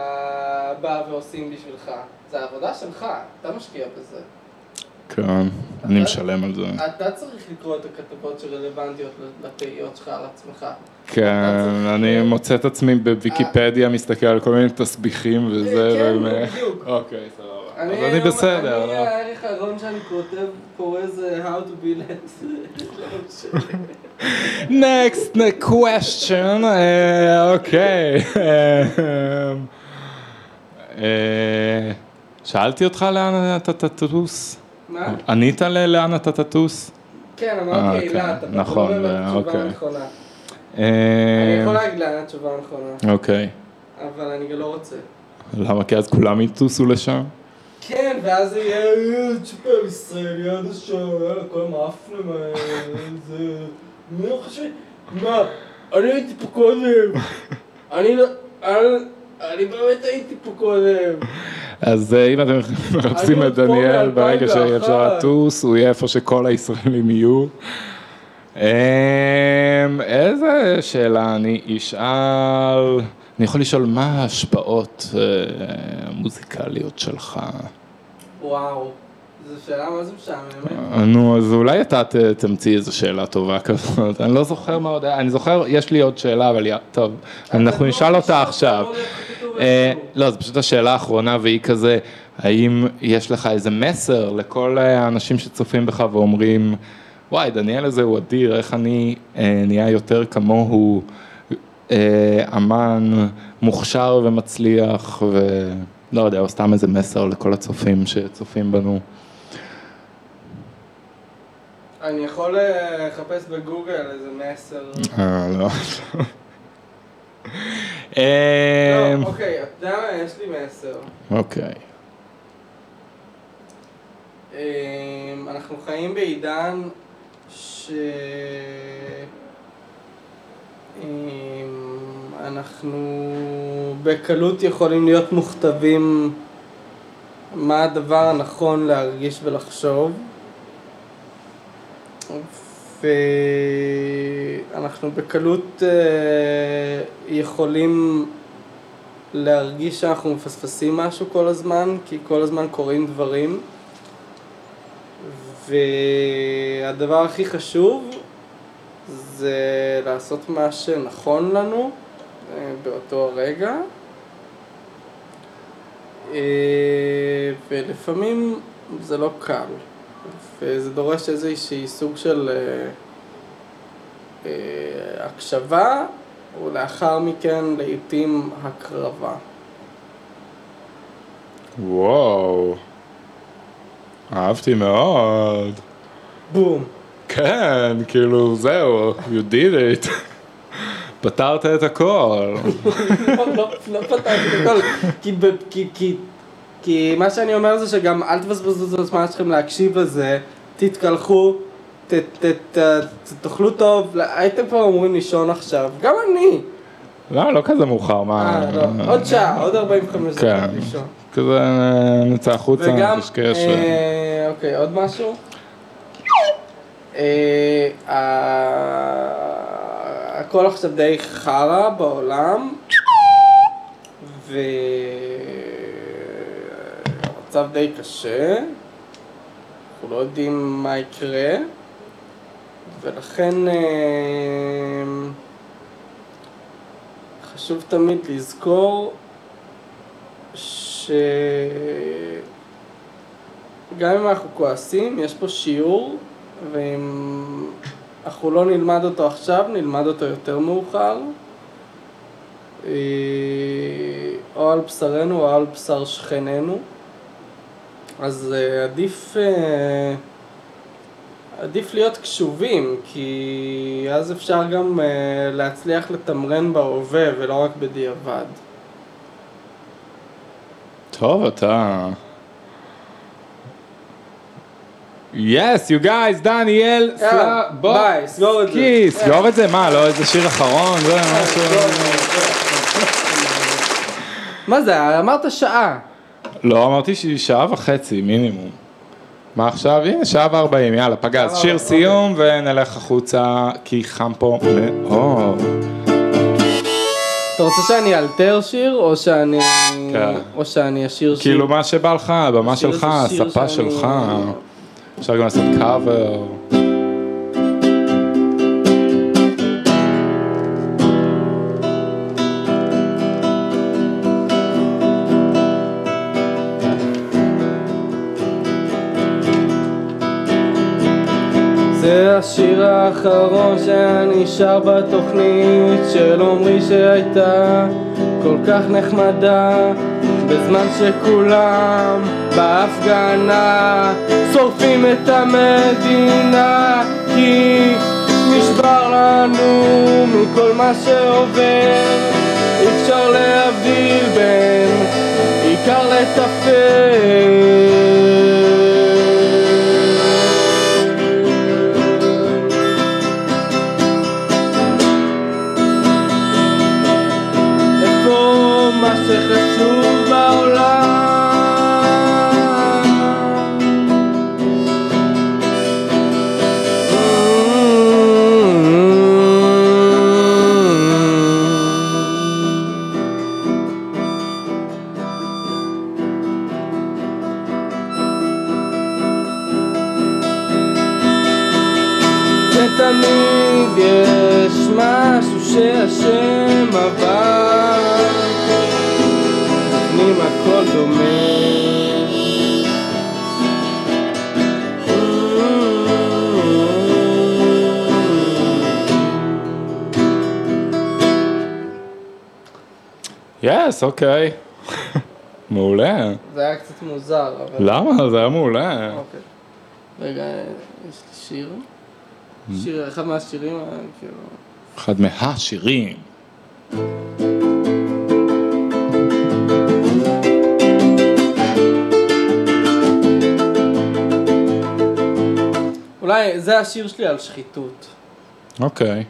בא ועושים בשבילך, זה העבודה שלך, אתה משקיע בזה. כן, אני משלם על זה. אתה צריך לקרוא את הכתבות שרלוונטיות לתהיות שלך על עצמך. כן, אני מוצא את עצמי בוויקיפדיה, מסתכל על כל מיני תסביכים וזה, כן, ו- בדיוק. אוקיי, סבבה. אז אני בסדר. אני לא? הערך האחרון שאני כותב, קורא זה How to be less. Next question, אה, אוקיי. אה, אה, שאלתי אותך לאן אתה תטוס? מה? ענית לאן אתה תטוס? כן, אמרתי כן, אילת, אבל נכון, לא אוקיי. אני יכול להגיד לאן התשובה הנכונה, אוקיי. אבל אני גם לא רוצה. למה? כי אז כולם יטוסו לשם? כן, ואז זה יהיה "אה, צ'ופר ישראלי עד השעה, יאללה, כל המאפנים האלה, זה... מי לא חושב... מה, אני הייתי פה קודם. אני לא... אני- באמת הייתי פה קודם. אז אה, אם אתם מחפשים את דניאל, ברגע מ- שאי אפשר 2001. לטוס, הוא יהיה איפה שכל הישראלים יהיו. אמ, איזה שאלה אני אשאל? אני יכול לשאול מה ההשפעות אה, המוזיקליות שלך? וואו, זו שאלה מה זה משעממת. אה, נו, אז אולי אתה תמציא איזו שאלה טובה כזאת, אני לא זוכר מה עוד היה, אני זוכר, יש לי עוד שאלה, אבל טוב, אנחנו נשאל אותה עכשיו. לא אה. לא, זו פשוט השאלה האחרונה והיא כזה, האם יש לך איזה מסר לכל האנשים שצופים בך ואומרים, וואי, דניאל הזה הוא אדיר, איך אני נהיה יותר כמוהו, אמן מוכשר ומצליח, ולא יודע, או סתם איזה מסר לכל הצופים שצופים בנו. אני יכול אה, לחפש בגוגל איזה מסר. אה, לא. אה, לא, אוקיי, אתה יודע מה? יש לי מסר. אוקיי. אמ, אנחנו חיים בעידן ש... אנחנו בקלות יכולים להיות מוכתבים מה הדבר הנכון להרגיש ולחשוב ואנחנו בקלות אה, יכולים להרגיש שאנחנו מפספסים משהו כל הזמן, כי כל הזמן קורים דברים. והדבר הכי חשוב זה לעשות מה שנכון לנו אה, באותו הרגע. אה, ולפעמים זה לא קל, וזה דורש איזשהי סוג של אה, הקשבה, ולאחר מכן לעיתים הקרבה. וואו. אהבתי מאוד. בום. כן, כאילו, זהו, you did it. פתרת את הכל. לא, לא, לא פתרתי את הכל, כי, מה שאני אומר זה שגם אל תבזבזו את הזמן שלכם להקשיב לזה, תתקלחו, תאכלו טוב, הייתם כבר אמורים לישון עכשיו, גם אני. לא, לא כזה מאוחר, מה... אה, לא, עוד שעה, עוד 45 דקות כן, לישון. כזה אה, נצא החוצה, נקשקש. אה, אוקיי, עוד משהו? אה, הכל עכשיו די חרא בעולם, והמצב די קשה, אנחנו לא יודעים מה יקרה, ולכן אה, חשוב תמיד לזכור ש... גם אם אנחנו כועסים, יש פה שיעור, ואם אנחנו לא נלמד אותו עכשיו, נלמד אותו יותר מאוחר. אה, או על בשרנו או על בשר שכנינו. אז אה, עדיף, אה, עדיף להיות קשובים, כי אז אפשר גם להצליח לתמרן בהווה ולא רק בדיעבד. טוב, אתה... יס, you guys, דניאל, ביי, סגור את זה. סגור את זה, מה, לא איזה שיר אחרון, זה משהו... מה זה, אמרת שעה. לא, אמרתי שעה וחצי מינימום. מה עכשיו? הנה, שעה וארבעים, יאללה, פגז. שעה שיר וארבעים. סיום ונלך החוצה, כי חם פה מאוד. אתה רוצה שאני אלתר שיר, או שאני... כן. או שאני אשיר שיר? כאילו מה שבא לך, הבמה שלך, הספה שלך. אפשר גם לעשות קאבר. השיר האחרון שאני שר בתוכנית של עמרי שהייתה כל כך נחמדה בזמן שכולם בהפגנה שורפים את המדינה כי נשבר לנו מכל מה שעובר. אי אפשר להבדיל בין עיקר לטפל יס, אוקיי. מעולה. זה היה קצת מוזר, אבל... למה? זה היה מעולה. אוקיי. רגע, יש לי שיר. שיר, אחד מהשירים, אה, כאילו... אחד מהשירים. אולי זה השיר שלי על שחיתות. אוקיי.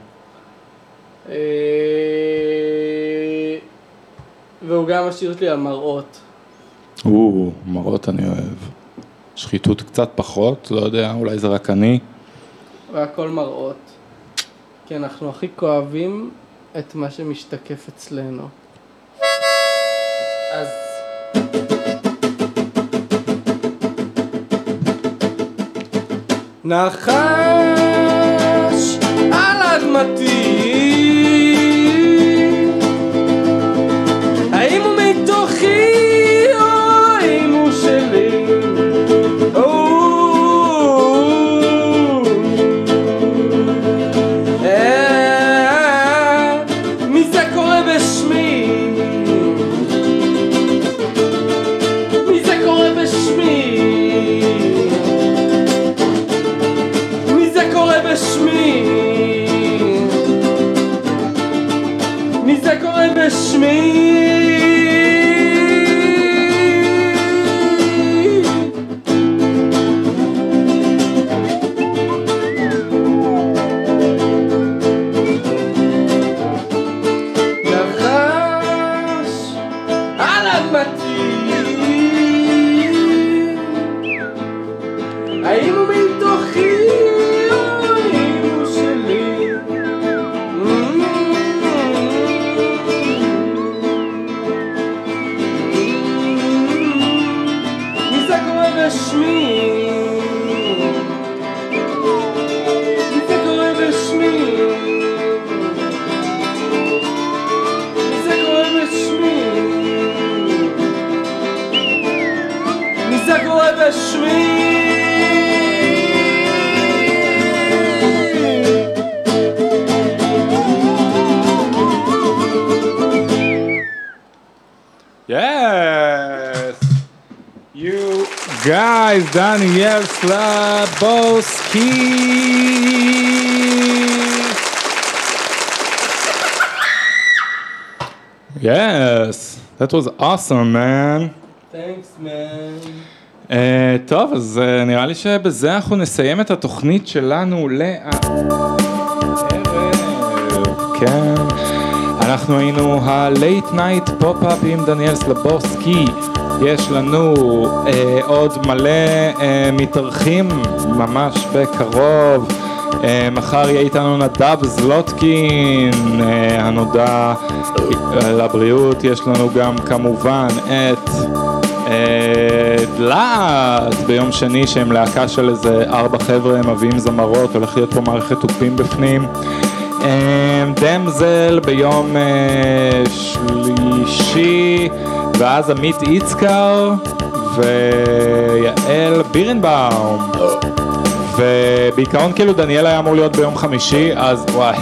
אה, והוא גם השיר שלי על מראות. או, מראות אני אוהב. שחיתות קצת פחות, לא יודע, אולי זה רק אני. והכל מראות. כי אנחנו הכי כואבים את מה שמשתקף אצלנו. אז... נחש על אדמתי? Guys, Daniel Slabowski! Yes, that was awesome, man. Thanks man. אה, טוב, אז אה, נראה לי שבזה אנחנו נסיים את התוכנית שלנו לערב. כן. אנחנו היינו ה-Late Night פופ-אפ עם דניאל סלבוסקי. יש לנו uh, עוד מלא uh, מתארחים ממש בקרוב. Uh, מחר יהיה איתנו נדב זלוטקין, uh, הנודע לבריאות. יש לנו גם כמובן את... אה, להט ביום שני שהם להקה של איזה ארבע חבר'ה הם מביאים זמרות, הולך להיות פה מערכת תופים בפנים. אה, דמזל ביום אה, שלישי, ואז עמית איצקר ויעל בירנבאום. ובעיקרון כאילו דניאל היה אמור להיות ביום חמישי, אז וואי.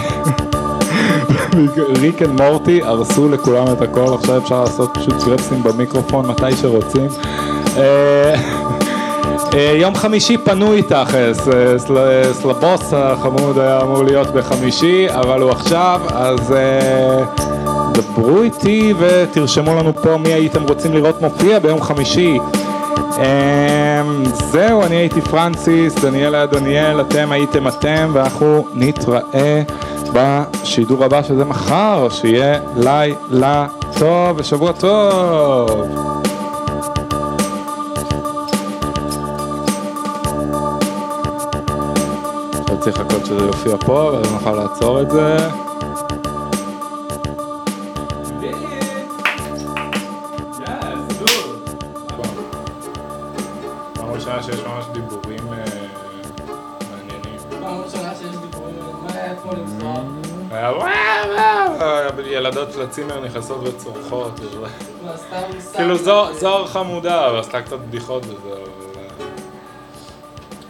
Rick and Morty הרסו לכולם את הכל, עכשיו אפשר לעשות פשוט קרפסים במיקרופון מתי שרוצים. אה, אה, יום חמישי פנוי תכלס, אה, סל- סלבוס החמוד היה אמור להיות בחמישי, אבל הוא עכשיו, אז דברו איתי ותרשמו לנו פה מי הייתם רוצים לראות מופיע ביום חמישי. אמ, זהו, אני הייתי פרנסיס, דניאל היה דניאל, אתם הייתם אתם, ואנחנו נתראה בשידור הבא שזה מחר, שיהיה לילה טוב ושבוע טוב. צריך לחכות שזה יופיע פה, ואז נוכל לעצור את זה. של הצימר נכנסות וצורחות. סתם? כאילו זוהר- חמודה, אבל עשתה קצת בדיחות וזהו.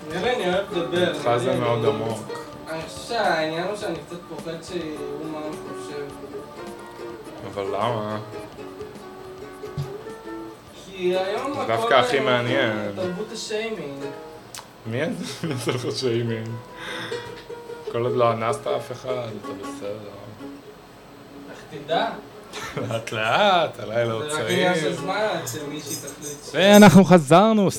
נראה, אני אוהב לדבר. איתך זה מאוד עמוק. אני חושב שהעניין הוא שאני קצת פוחד שיראו מה אני חושב. אבל למה? כי היום הכל... דווקא הכי אה, מעניין. תרבות השיימינג. מי עושה לך שיימינג? כל עוד לא אנסת אף אחד, אתה בסדר. תדע? לאט לאט, הלילה עוד זה רק עניין של צעיר. זמן עד שמישהי תחליט. ואנחנו חזרנו.